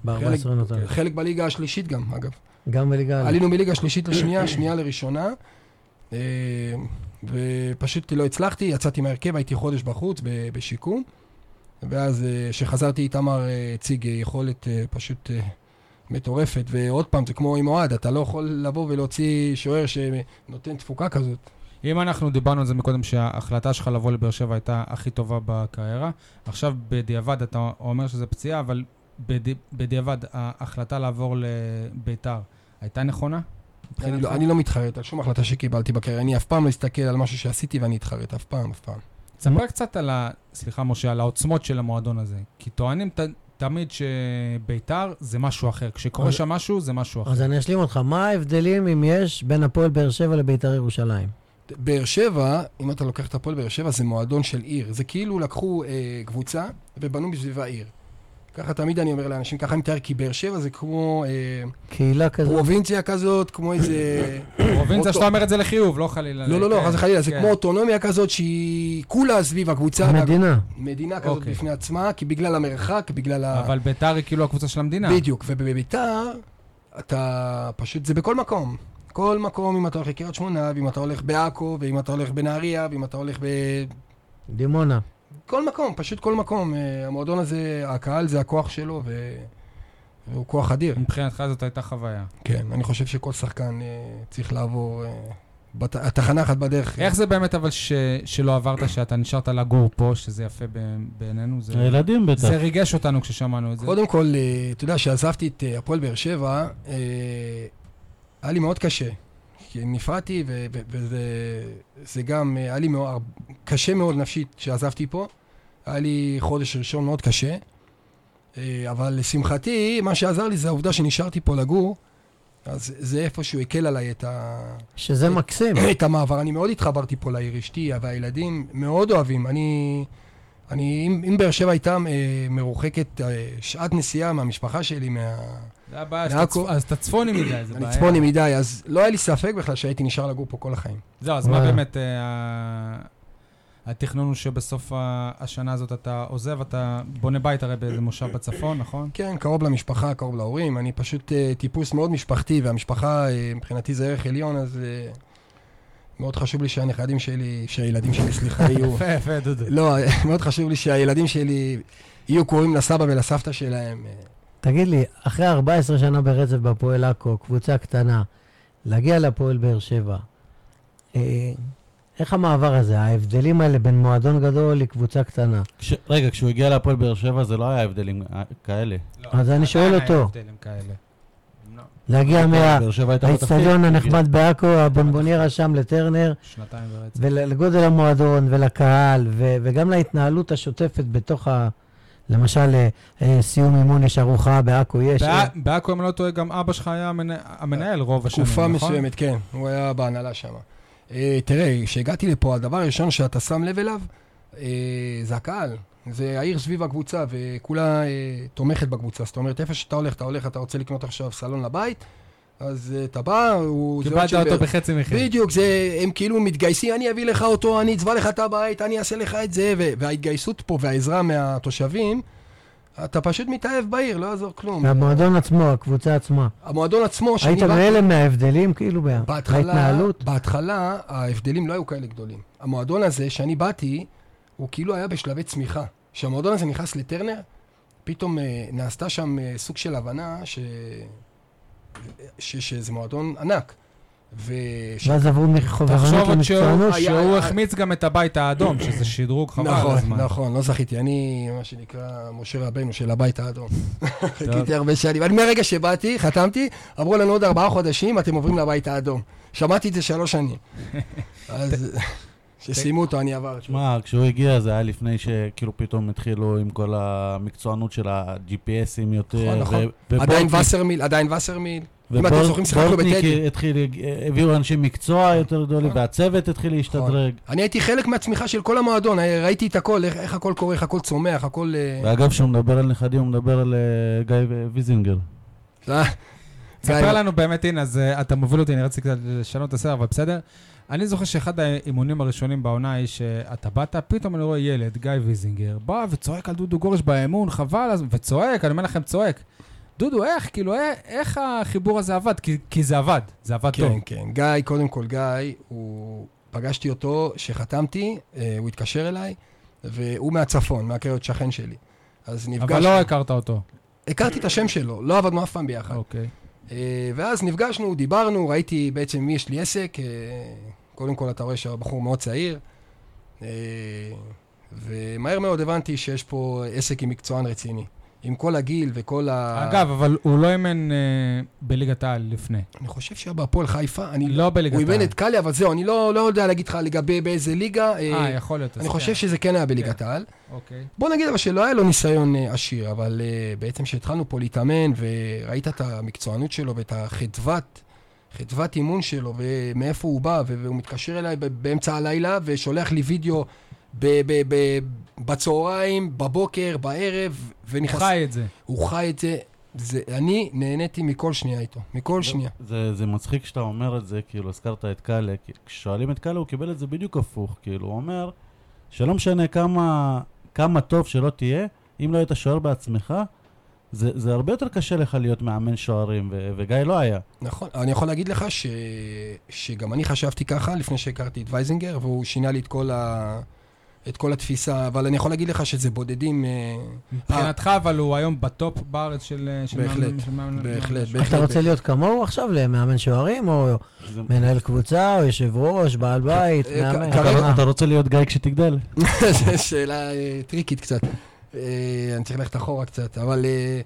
חלק- ב-14 עונות האלה. חלק בליגה השלישית גם, אגב. גם בליגה... עלינו מליגה שלישית לשנייה, שנייה לראשונה, אה, ופשוט לא הצלחתי, יצאתי מהרכב, הייתי חודש בחוץ בשיקום, ואז כשחזרתי איתמר אה, הציג אה, יכולת אה, פשוט אה, מטורפת, ועוד פעם, זה כמו עם אוהד, אתה לא יכול לבוא ולהוציא שוער שנותן תפוקה כזאת. אם אנחנו דיברנו על זה מקודם, שההחלטה שלך לבוא לבאר שבע הייתה הכי טובה בקריירה, עכשיו בדיעבד אתה אומר שזה פציעה, אבל בדי, בדיעבד ההחלטה לעבור לביתר הייתה נכונה? אני? לא, אני לא מתחרט על שום החלטה שקיבלתי בקריירה, אני אף פעם לא אסתכל על משהו שעשיתי ואני אתחרט, אף פעם, אף פעם. תספר קצת על ה... סליחה, משה, על העוצמות של המועדון הזה. כי טוענים ת, תמיד שביתר זה משהו אחר. כשקורה אז- שם משהו, זה משהו אחר. אז אני אשלים אותך. מה ההבדלים, אם יש, בין הפועל באר שבע לביתר ירושלים? באר שבע, אם אתה לוקח את הפועל באר שבע, זה מועדון של עיר. זה כאילו לקחו אה, קבוצה ובנו בסביבה עיר. ככה תמיד אני אומר לאנשים, ככה אני מתאר, כי באר שבע זה כמו אה, קהילה כזאת? פרובינציה כזאת, כמו איזה... פרובינציה שאתה אומר את זה לחיוב, לא חלילה. לא, לא, לא, כן, חס וחלילה, זה כן. כמו אוטונומיה כזאת שהיא כולה סביב הקבוצה. מדינה. מדינה כזאת אוקיי. בפני עצמה, כי בגלל המרחק, בגלל ה... אבל ביתר היא כאילו הקבוצה של המדינה. בדיוק, ובביתר, אתה פשוט, זה בכל מקום. כל מקום, אם אתה הולך לקריית שמונה, ואם אתה הולך בעכו, ואם אתה הולך בנהריה, ואם אתה הולך ב... דימונה. כל מקום, פשוט כל מקום. אה, המועדון הזה, הקהל זה הכוח שלו, ו... והוא כוח אדיר. מבחינתך זאת הייתה חוויה. כן, אני חושב שכל שחקן אה, צריך לעבור אה, בת... תחנה אחת בדרך. איך זה באמת אבל ש... שלא עברת, שאתה נשארת לגור פה, שזה יפה ב... בעינינו? זה... הילדים בטח. זה ריגש אותנו כששמענו את זה. קודם כל, אתה יודע, כשעזבתי את הפועל באר שבע, אה, היה לי מאוד קשה. כי נפרדתי, ו- ו- וזה זה גם, היה לי מאוד, קשה מאוד נפשית כשעזבתי פה. היה לי חודש ראשון מאוד קשה. אה, אבל לשמחתי, מה שעזר לי זה העובדה שנשארתי פה לגור. אז זה איפשהו הקל עליי את, ה... שזה מקסים. את המעבר. אני מאוד התחברתי פה לעיר אשתי, והילדים מאוד אוהבים. אני... אני, אם, אם באר שבע הייתה אה, מרוחקת אה, שעת נסיעה מהמשפחה שלי, מה... זה הבעיה, מעכו. אז אתה צפוני מדי, זה אני בעיה. צפוני מדי, אז לא היה לי ספק בכלל שהייתי נשאר לגור פה כל החיים. זהו, אז מה. באמת אה, התכנון הוא שבסוף השנה הזאת אתה עוזב, אתה בונה בית הרי באיזה מושב בצפון, נכון? כן, קרוב למשפחה, קרוב להורים. אני פשוט אה, טיפוס מאוד משפחתי, והמשפחה אה, מבחינתי זה ערך עליון, אז אה, מאוד חשוב לי שהנכדים שלי, שהילדים שלי, סליחה, יהיו... יפה, יפה, דודו. לא, מאוד חשוב לי שהילדים שלי יהיו קוראים לסבא ולסבתא שלהם. תגיד לי, אחרי 14 שנה ברצף בהפועל עכו, קבוצה קטנה, להגיע להפועל באר שבע, איך המעבר הזה, ההבדלים האלה בין מועדון גדול לקבוצה קטנה? כש... רגע, כשהוא הגיע להפועל באר שבע זה לא היה הבדלים אה, כאלה. לא, אז אני שואל אותו. לא, להגיע. מהאיצטדיון הנחמד בעכו, הבונבוניירה שם לטרנר. ולגודל המועדון ולקהל, ו- וגם להתנהלות השוטפת בתוך ה... למשל, אה, אה, סיום אימון יש ארוחה, בעכו יש... בע- בעכו, אם אני לא טועה, גם אבא שלך היה המנה- המנהל רוב השנים, תקופה נכון? מסוימת, כן, הוא היה בהנהלה שם. אה, תראה, כשהגעתי לפה, הדבר הראשון שאתה שם לב אליו, אה, זה הקהל. זה העיר סביב הקבוצה, וכולה אה, תומכת בקבוצה. זאת אומרת, איפה שאתה הולך, אתה הולך, אתה רוצה לקנות עכשיו סלון לבית, אז אתה בא, הוא... קיבלת אותו בחצי מחיר. בדיוק, זה, הם כאילו מתגייסים, אני אביא לך אותו, אני אצבע לך את הבית, אני אעשה לך את זה, וההתגייסות פה והעזרה מהתושבים, אתה פשוט מתאהב בעיר, לא יעזור כלום. והמועדון עצמו, הקבוצה עצמה. המועדון עצמו, שאני היית בהלם מההבדלים, כאילו, בה- בהתחלה, בהתנהלות? בהתחלה ההבדלים לא היו כאלה גדולים. המועדון הזה, שאני באתי, הוא כאילו היה בשלבי צמיחה. כשהמועדון הזה נכנס לטרנר, פתאום אה, נעשתה שם אה, סוג של הבנה ש... ש... שזה מועדון ענק. וש... ואז עברו מחובבנות תחשוב שהוא- למקצוענות? היה- שהוא החמיץ גם את הבית האדום, שזה שדרוג חבל נכון, הזמן. נכון, לא זכיתי. אני, מה שנקרא, משה רבנו של הבית האדום. חיכיתי הרבה שנים. אני מהרגע שבאתי, חתמתי, אמרו לנו עוד ארבעה חודשים, אתם עוברים לבית האדום. שמעתי את זה שלוש שנים. אז כשסיימו אותו, אני עברתי. שמע, כשהוא הגיע זה היה לפני שכאילו פתאום התחילו עם כל המקצוענות של ה-GPSים יותר. נכון, נכון. עדיין וסרמיל, עדיין וסרמיל. אם אתם זוכרים, שיחקנו בטדי. התחיל, הביאו אנשי מקצוע יותר גדולים, נכון. והצוות התחיל להשתדרג. אני הייתי חלק מהצמיחה של כל המועדון, אה, ראיתי את הכל, איך, הכל קורה, איך הכל צומח, הכל... אה, ואגב, כשהוא מדבר על נכדים, הוא מדבר על אה, גיא ויזינגר. ספר גיא- לנו באמת, הנה, אז אתה מוביל אותי, אני רציתי קצת לשנות את הסדר, אבל בסדר. אני זוכר שאחד האימונים הראשונים בעונה היא שאתה באת, פתאום אני רואה ילד, גיא ויזינגר, בא וצועק על דודו גורש באמון, חבל, אז- וצועק, אני אומר לכם, צועק. דודו, איך, כאילו, אה, איך החיבור הזה עבד? כי, כי זה עבד, זה עבד טוב. כן, כן. גיא, קודם כל, גיא, הוא... פגשתי אותו, שחתמתי, אה, הוא התקשר אליי, והוא מהצפון, מהקריות שכן שלי. אז נפגשנו. אבל לא הכרת אותו. הכרתי את השם שלו, לא עבדנו אף פעם ביחד. אוקיי. אה, ואז נפגשנו, דיברנו, ראיתי בעצם מי יש לי עסק. קודם כל, אתה רואה שהבחור מאוד צעיר. ומהר מאוד הבנתי שיש פה עסק עם מקצוען רציני. עם כל הגיל וכל ה... אגב, אבל הוא לא אימן אה, בליגת העל לפני. אני חושב שהיה בהפועל חיפה. אני... לא בליגת הוא העל. אימן את קאלי, אבל זהו, אני לא, לא יודע להגיד לך לגבי באיזה ליגה. אה, אה, יכול להיות. אני כן. חושב שזה כן היה בליגת העל. אוקיי. בוא נגיד אבל שלא היה לו ניסיון אה, עשיר, אבל אה, בעצם כשהתחלנו פה להתאמן וראית את המקצוענות שלו ואת החדוות, חדוות אימון שלו ומאיפה הוא בא, והוא מתקשר אליי באמצע הלילה ושולח לי וידאו ב- ב- ב- בצהריים, בבוקר, בערב, הוא ונכנס... חי את זה. הוא חי את זה. זה. אני נהניתי מכל שנייה איתו, מכל שנייה. זה, זה מצחיק שאתה אומר את זה, כאילו, הזכרת את קאלה, כי כששואלים את קאלה הוא קיבל את זה בדיוק הפוך, כאילו, הוא אומר שלא משנה כמה, כמה טוב שלא תהיה, אם לא היית שוער בעצמך, זה, זה הרבה יותר קשה לך להיות מאמן שוערים, ו- וגיא לא היה. נכון, אני יכול להגיד לך ש... שגם אני חשבתי ככה לפני שהכרתי את וייזינגר, והוא שינה לי את כל, ה... את כל התפיסה, אבל אני יכול להגיד לך שזה בודדים... אה, מבחינתך, אבל הוא היום בטופ בארץ של... של בהחלט, מאמן- בהחלט, בהחלט. אתה רוצה להיות כמוהו עכשיו, למאמן שוערים, או זה- מנהל קבוצה, או יושב ראש, בעל בית, אה, מאמן? מה? אתה רוצה להיות גיא כשתגדל? זו שאלה אה, טריקית קצת. אה, אני צריך ללכת אחורה קצת, אבל אה,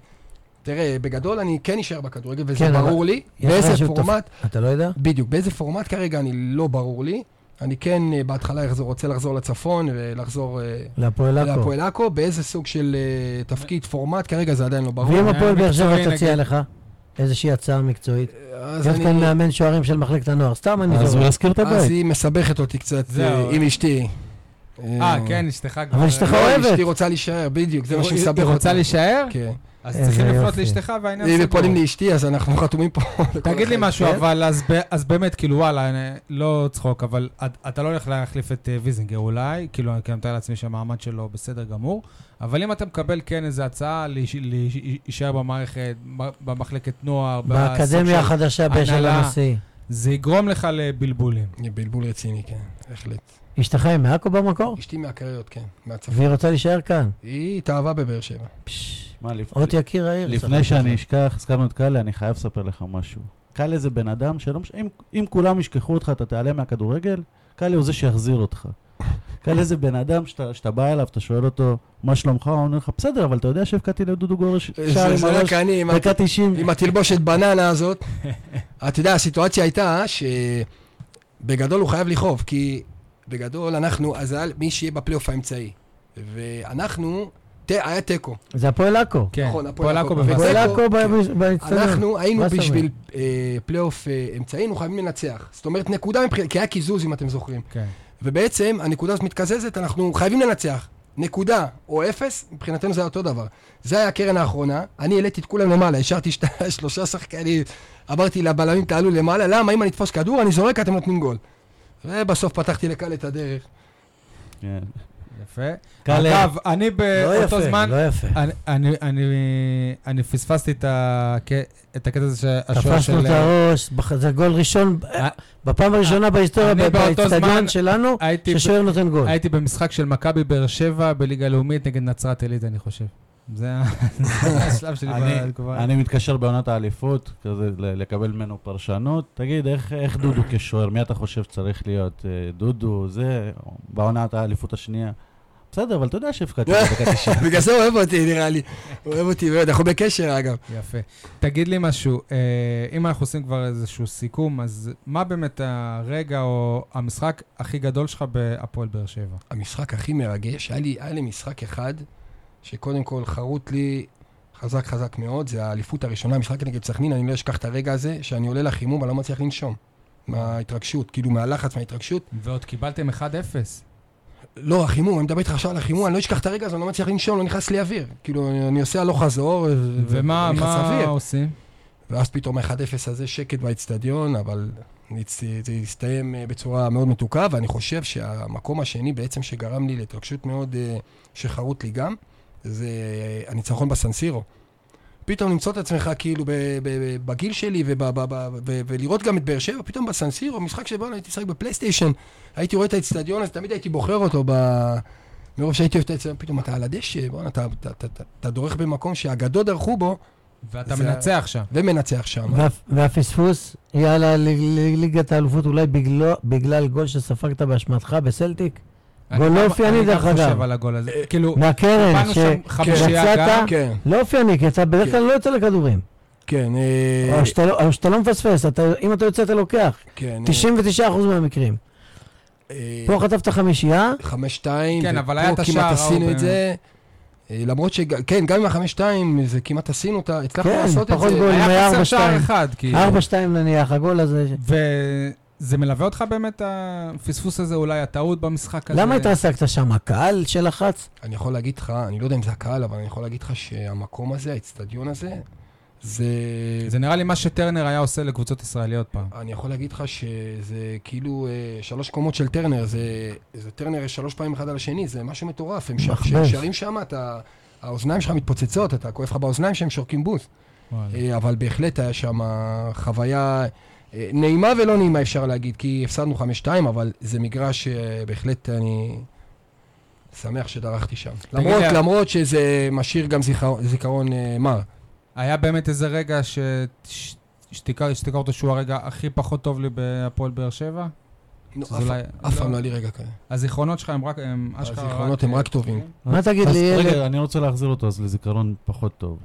תראה, בגדול אני כן אשאר בכדורגל, וזה כן, אבל ברור לי. באיזה פורמט, אתה לא יודע? בדיוק, באיזה פורמט כרגע אני לא ברור לי. אני כן אה, בהתחלה אחזור- רוצה לחזור לצפון ולחזור אה, להפועל עכו. להפועל עכו, באיזה סוג של אה, תפקיד, פורמט, כרגע זה עדיין לא ברור. ואם הפועל באר שבע תציע. לך איזושהי הצעה מקצועית? אז להיות אני- כאן מאמן שוערים של מחלקת הנוער, סתם אני אז הוא. יזכיר את אז הבית. היא מסבכת אותי קצת עם אשתי. אה, כן, אשתך כבר... אבל אשתך לא, אוהבת. אשתי רוצה להישאר, בדיוק, זה מה היא- שמסבך היא אותי. רוצה להישאר? כן. אז צריכים לפנות. לאשתך והעניין אם סגור. פונים לאשתי, אז אנחנו חתומים פה. תגיד לי. משהו, כן? אבל אז באמת, כאילו, וואלה, אני- לא צחוק, אבל את- אתה לא הולך להחליף את אה, ויזינגר אולי, כאילו, אני מתאר לעצמי שהמעמד שלו בסדר גמור, אבל אם אתה מקבל כן איזו הצעה להיש- להישאר במערכת, במחלקת נוער, באקדמיה החדשה בשל. הנשיא. זה יגרום לך לבלבולים. בלבול רציני, כן, בהחלט. אשתך היא מעכו במקור? אשתי מהקריות, כן, מהצפון. והיא רוצה להישאר כאן. היא התאהבה בבאר שבע. פש, מה, לפ- אות יקיר העיר. לפני שאני אשכח, הזכרנו את קאלה, אני חייב לספר לך משהו. קאלה זה בן אדם שלא משנה, אם, אם כולם ישכחו אותך, אתה תיעלם מהכדורגל, קאלה הוא זה שיחזיר אותך. קאלה זה בן אדם שאתה, שאתה בא אליו, אתה שואל אותו, מה שלומך? הוא אומר לך, בסדר, אבל אתה יודע שהבקעתי לדודו גורש שער עם הראש, דקה 90. עם התלבושת בננה הזאת. אתה יודע, הסיטואציה הייתה שבגדול הוא חייב לכאוב, כי בגדול אנחנו, אז מי שיהיה בפלייאוף האמצעי. ואנחנו, היה תיקו. זה הפועל עכו. כן, נכון, הפועל עכו. ותיקו, הפועל. עכו כן. באצטדיון. אנחנו היינו? בשביל אה, פלייאוף אה, אמצעי, היינו חייבים לנצח. זאת אומרת, נקודה מבחינת, כי היה קיזוז, אם אתם זוכרים. כן. ובעצם, הנקודה הזאת מתקזזת, אנחנו חייבים לנצח. נקודה או אפס, מבחינתנו זה היה אותו דבר. זה היה הקרן האחרונה, אני העליתי את כולם למעלה, השארתי שת- שלושה שחקנים, אמרתי לבלמים תעלו למעלה, למה? אם אני אתפוס כדור, אני זורק, אתם נותנים גול. ובסוף פתחתי לקאלה את הדרך. כן. יפה. קאלה, אגב, אני לא באותו יפה, זמן, לא יפה. אני- אני, אני, אני פספסתי את, הק... את הקטע הזה שהשוער תפסנו של... את הראש, בח- זה גול ראשון, אה, בפעם הראשונה בהיסטוריה, אני באותו באצטדיון שלנו, ששוער נותן גול. הייתי במשחק של מכבי באר שבע בליגה הלאומית נגד נצרת עילית, אני חושב. זה השלב שלי אני- בתגובה. אני מתקשר בעונת האליפות, כזה לקבל ממנו פרשנות. תגיד, איך, איך דודו כשוער, מי אתה חושב שצריך להיות? אה, דודו, זה, בעונת האליפות השנייה. בסדר, אבל אתה יודע שהפקדתי בדקה 90. בגלל זה הוא אוהב אותי, נראה לי. הוא אוהב אותי מאוד, אנחנו בקשר אגב. יפה. תגיד לי משהו, אה, אם אנחנו עושים כבר איזשהו סיכום, אז מה באמת הרגע או המשחק הכי גדול שלך בהפועל באר שבע? המשחק הכי מרגש, היה לי, היה לי משחק אחד, שקודם כל חרוט לי חזק חזק מאוד, זה האליפות הראשונה, משחק נגד סכנין, אני לא אשכח את הרגע הזה, שאני עולה לחימום, אני לא מצליח לנשום. מההתרגשות, כאילו מהלחץ, מההתרגשות. ועוד קיבלתם 1-0. לא, החימום, אני מדבר איתך עכשיו על החימום, אני לא אשכח את הרגע הזה, אני לא מצליח לנשום, לא נכנס לי אוויר. כאילו, אני עושה הלוך חזור, ומה מה. עושים? ואז פתאום ה-1-0 הזה שקט באצטדיון, אבל זה הסתיים אה, בצורה מאוד מתוקה, ואני חושב שהמקום השני בעצם שגרם לי להתרגשות מאוד, אה, שחרוט לי גם, זה אה, הניצחון בסנסירו. פתאום למצוא את עצמך כאילו ב- ב- ב- בגיל שלי וב- ב- ב- ו- ולראות גם את באר שבע, פתאום בסנסירו, משחק שבו הייתי משחק בפלייסטיישן, הייתי רואה את האצטדיון, אז תמיד הייתי בוחר אותו ב... מרוב שהייתי אוהב את האצטדיון, פתאום אתה על הדשא, בואנה, אתה, אתה, אתה, אתה, אתה דורך במקום שהאגדות דרכו בו, ואתה זה- מנצח שם. ומנצח שם. וה- והפספוס יאללה לליגת האלופות אולי בגלו- בגלל גול שספגת באשמתך בסלטיק? גול לא אופייני, דרך אני גם אגב. חושב על הגול הזה. אה, כאילו, מהקרן, שיצאת, גם. כן, לא אופייני, כי אתה בדרך כן. כלל לא יוצא לכדורים. כן, אה, או שאתה לא- לא מפספס, אתה- אם אתה יוצא אתה לוקח. כן. 99% מהמקרים. אה, פה חטפת חמישייה, חמש שתיים, כן, אבל היה את השער כמעט עשינו את זה. אה, למרות ש... כן, גם עם החמש שתיים, זה כמעט עשינו אותה, הצלחנו כן, לעשות את פחות זה. גול. היה היה חסר שער. אחד, כאילו. 4-2 נניח, הגול הזה. וזה מלווה אותך באמת, הפספוס הזה, אולי הטעות במשחק הזה? למה התרסקת שם? הקהל שלחץ? אני יכול להגיד לך, אני לא יודע אם זה הקהל, אבל אני יכול להגיד לך שהמקום הזה, האצטדיון הזה, זה... זה נראה לי מה שטרנר היה עושה לקבוצות ישראליות פעם. אני יכול להגיד לך שזה כאילו אה, שלוש קומות של טרנר, זה, זה טרנר שלוש פעמים אחד על השני, זה משהו מטורף. הם שרים שם, אתה, האוזניים שלך מתפוצצות, אתה כואב לך באוזניים שהם שורקים בוז. אה, אבל בהחלט היה שם חוויה נעימה ולא נעימה, אפשר להגיד, כי הפסדנו 5-2, אבל זה מגרש שבהחלט אני שמח שדרכתי שם. למרות, לי- למרות שזה משאיר גם זיכרון, זיכרון אה, מר. היה באמת איזה רגע ש- ש- שתיקר שתיקר אותו שהוא הרגע הכי פחות טוב לי בהפועל באר שבע? שזה אף- אף לא. פעם לא היה לי רגע כזה. הזיכרונות שלך הם רק, הם אשכרה הזיכרונות הם רק טובים. מה תגיד לי, ילד? רגע, אני רוצה להחזיר אותו אז לזיכרון פחות טוב.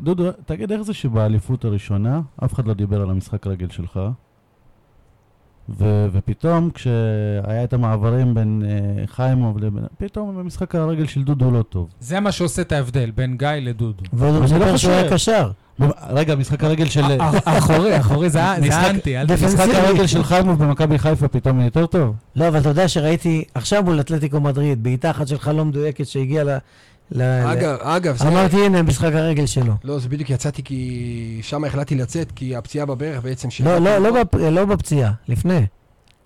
דודו, תגיד איך זה שבאליפות הראשונה אף אחד לא דיבר על המשחק רגל שלך, ו- ופתאום כשהיה את המעברים בין אה, חיימוב לבין... פתאום המשחק הרגל של דודו לא טוב. זה מה שעושה את ההבדל בין גיא לדודו. הוא אני לא מספר שהוא היה. קשר. רגע, משחק הרגל של... אחורי, אחורי, זה זה משחק- אנטי, אל דפנסיבי. משחק הרגל של חיימוב במכבי חיפה פתאום יותר טוב? לא, אבל אתה יודע שראיתי עכשיו מול אתלטיקו מדריד, בעיטה אחת שלך לא מדויקת שהגיעה ל... ל- אגב, אגב, זה... אמרתי, הנה, משחק הרגל שלו. לא, זה בדיוק יצאתי כי... שם החלטתי לצאת, כי הפציעה בברך בעצם... לא, שהגעתי- לא, לא בפ- לא בפציעה, לפני.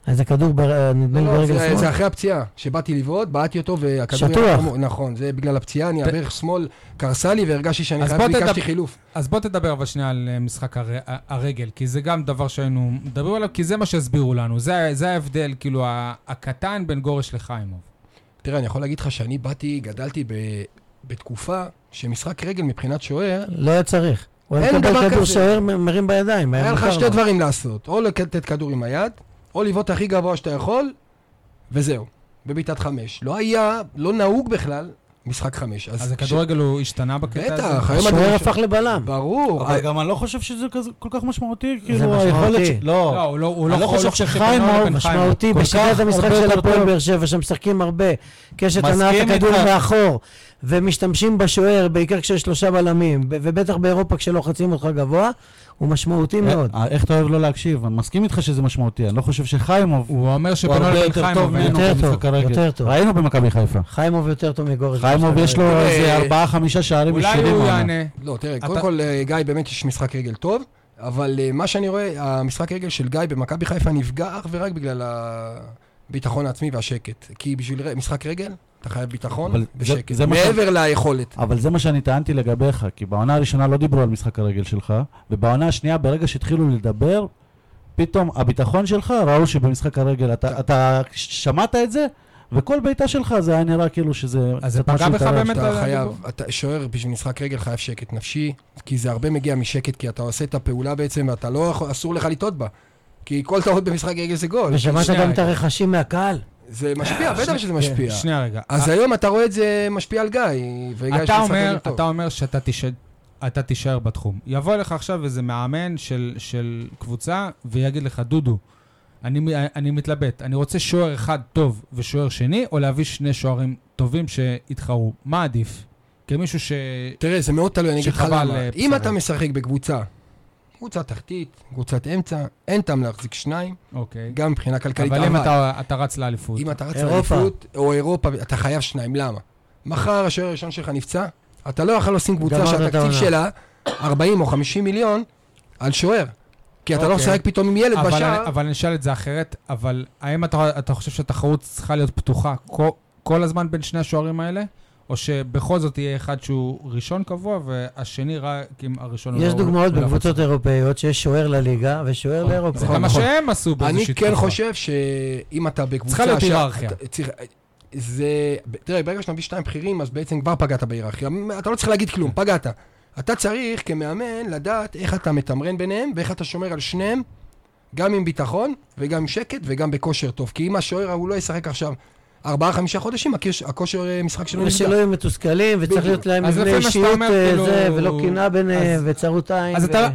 איזה כדור, בר- נדמה לי לא, לא, ברגל זה- שמאל. זה אחרי הפציעה, שבאתי לבעוט, בעטתי אותו והכדור... שטוח. נכון, זה בגלל הפציעה, אני הברך שמאל קרסה לי והרגשתי שאני אז חייב, ביקשתי חילוף. אז בוא תדבר אבל שנייה על אה, משחק הר... ה- הרגל, כי זה גם דבר שהיינו מדברים עליו, כי זה מה שהסבירו לנו. זה, זה ההבדל, כאילו, הקטן בין גורש לחיימוב. תראה, אני יכול להגיד לך שאני באתי, גדלתי ב... בתקופה שמשחק רגל מבחינת שוער, לא היה צריך. הוא היה מקבל כדור. שוער, מרים בידיים. היה לך שתי. דברים לעשות, או לתת כדור עם היד, או לבעוט הכי גבוה שאתה יכול, וזהו, בבעיטת חמש. לא היה, לא נהוג בכלל, משחק חמש. אז הכדורגל הוא השתנה בקטע הזה? בטח, היום השוער. הפך לבלם. ברור. אבל גם אני לא חושב שזה כזה כל כך משמעותי, זה כאילו. היכולת ש... לא, לא, הוא לא, הוא לא, אני לא הוא חושב שבינו לבין משמעותי בשיטת המשחק הרבה של הפועל. באר שבע, שמשחקים הרבה. קשת הנעת הכדור. מאחור, ומשתמשים בשוער, בעיקר כשיש שלושה בלמים, ובטח באירופה כשלוחצים אותך גבוה, הוא משמעותי מאוד. אה, איך אתה אוהב לא להקשיב? אני מסכים איתך שזה משמעותי, אני לא חושב שחיימוב הוא אומר הוא יותר טוב חיימוב. יותר טוב, הרגל. יותר טוב. ראינו במכבי חיפה. חיימוב יותר טוב מגורש. חיימוב יש לו. אה, איזה ארבעה חמישה שערים אולי ישירים. הוא העונה. יענה. לא, תראה, אתה- קודם כל, אה, גיא, באמת יש משחק רגל טוב, אבל אה, מה שאני רואה, המשחק רגל של גיא במכבי חיפה נפגע אך ורק בגלל הביטחון העצמי והשקט. כי בשביל משחק רגל, אתה חייב ביטחון אבל זה- ושקט. זה מה ש- מעבר ליכולת. אבל זה מה שאני טענתי לגביך, כי בעונה הראשונה לא דיברו על משחק הרגל שלך, ובעונה השנייה, ברגע שהתחילו לדבר, פתאום הביטחון שלך, ראו שבמשחק הרגל, אתה, אתה שמעת את זה, וכל בעיטה שלך זה היה נראה כאילו שזה... אז זה פגע בך. באמת? אתה חייב? אתה שוער בשביל משחק רגל חייב שקט נפשי, כי זה הרבה מגיע משקט, כי אתה עושה את הפעולה בעצם, ואתה לא יכול, אסור לך לטעות בה. כי כל טעות במשחק רגל זה גול. ושמעת גם את. הרכשים מהקהל? זה משפיע, בטח שזה משפיע. שנייה רגע. אז היום אתה רואה את זה משפיע על גיא, וגיא יש אתה משחק אומר, רגל טוב. אתה אומר שאתה תישאר, אתה תישאר בתחום. יבוא לך עכשיו איזה מאמן של, של קבוצה ויגיד לך, דודו, אני, אני מתלבט, אני רוצה שוער אחד טוב ושוער שני, או להביא שני שוערים טובים שיתחרו. מה עדיף? כמישהו ש... תראה, זה מאוד תלוי, אני אגיד לך למה. אה, אם. אתה משחק בקבוצה, קבוצה תחתית, קבוצת אמצע, אין טעם להחזיק שניים, אוקיי. גם מבחינה כלכלית. אבל אם אתה, אתה רץ לאליפות, אם אתה רץ אירופה. לאליפות, או אירופה, אתה חייב שניים, למה? מחר השוער הראשון שלך נפצע, אתה לא יכול לשים קבוצה שהתקציב. שלה 40 או 50 מיליון על שוער. כי אתה לא אוקיי. משחק פתאום עם ילד אבל, בשער. אני, אבל אני אשאל את זה אחרת, אבל האם אתה, אתה חושב שהתחרות צריכה להיות פתוחה כל, כל הזמן בין שני השוערים האלה? או שבכל זאת יהיה אחד שהוא ראשון קבוע והשני רק אם הראשון הוא יש דוגמאות בקבוצות אירופאיות שיש שוער לליגה ושוער לאירופה. זה גם מה נכון. שהם עשו אני באיזושהי כן תקופה. חושב שאם אתה בקבוצה... צריכה להיות היררכיה. זה... תראה, ברגע שאתה מביא שתיים בכירים, אז בעצם כבר פגעת בהיררכיה. אתה לא צריך להגיד כלום, פגעת. אתה צריך כמאמן לדעת איך אתה מתמרן ביניהם ואיך אתה שומר על שניהם, גם עם ביטחון וגם עם שקט וגם בכושר טוב. כי אם השוער ההוא לא ישחק עכשיו ארבעה, חמישה חודשים, הכוש- הכושר אה, משחק שלו ושלא נפגע. יהיו מתוסכלים, וצריך. להיות להם מבנה אישיות אה, כאילו- זה, ולא קנאה ביניהם, וצרות עין. אז אתה...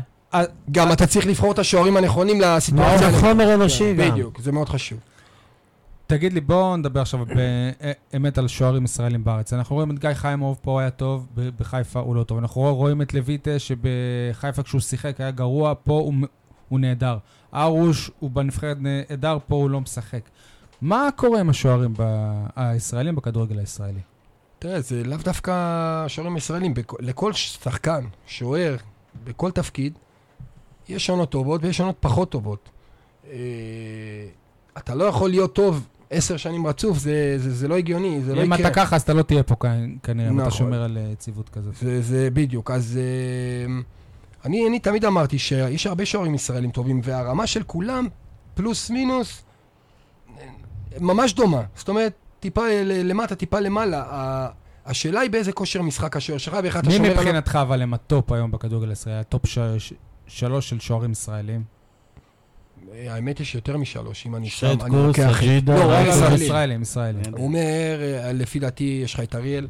גם אתה צריך לבחור את השוערים הנכונים לסיטואציה. הנכונה. חומר אנושי גם. בדיוק, זה מאוד חשוב. תגיד לי, בואו נדבר עכשיו באמת על שוערים ישראלים בארץ. אנחנו רואים את גיא חיימוב, פה היה טוב, בחיפה הוא לא טוב. אנחנו רואים את לויטה, שבחיפה כשהוא שיחק היה גרוע, פה הוא, הוא נהדר. ארוש הוא בנבחרת נהדר, פה הוא לא משחק. מה קורה עם השוערים ב- הישראלים בכדורגל הישראלי? תראה, זה לאו דווקא שוערים ישראלים, בכ- לכל שחקן, שוער, בכל תפקיד, יש עונות טובות ויש עונות פחות טובות. אה, אתה לא יכול להיות טוב עשר שנים רצוף, זה, זה, זה לא הגיוני, זה לא אם יקרה. אתה ככה, אז אתה לא תהיה פה כנראה, אם אתה נכון. שומר על אה, יציבות כזאת. זה, זה בדיוק. אז אה, אני, אני תמיד אמרתי שיש הרבה שוערים ישראלים טובים, והרמה של כולם, פלוס מינוס, ממש דומה. זאת אומרת, טיפה ל- למטה, טיפה למעלה. ה- השאלה היא באיזה כושר משחק השוער שלך, ואיך אתה מי שומר עליו. מבחינתך אבל הם הטופ היום בכדורגל הישראלי? הטופ ש- ש- שלוש של שוערים ישראלים? האמת יש יותר משלוש, אם אני שם, אני לוקח... אג'ידה, לא. ישראלים, ישראלים. הוא אומר, אה, לפי דעתי, יש לך את אריאל.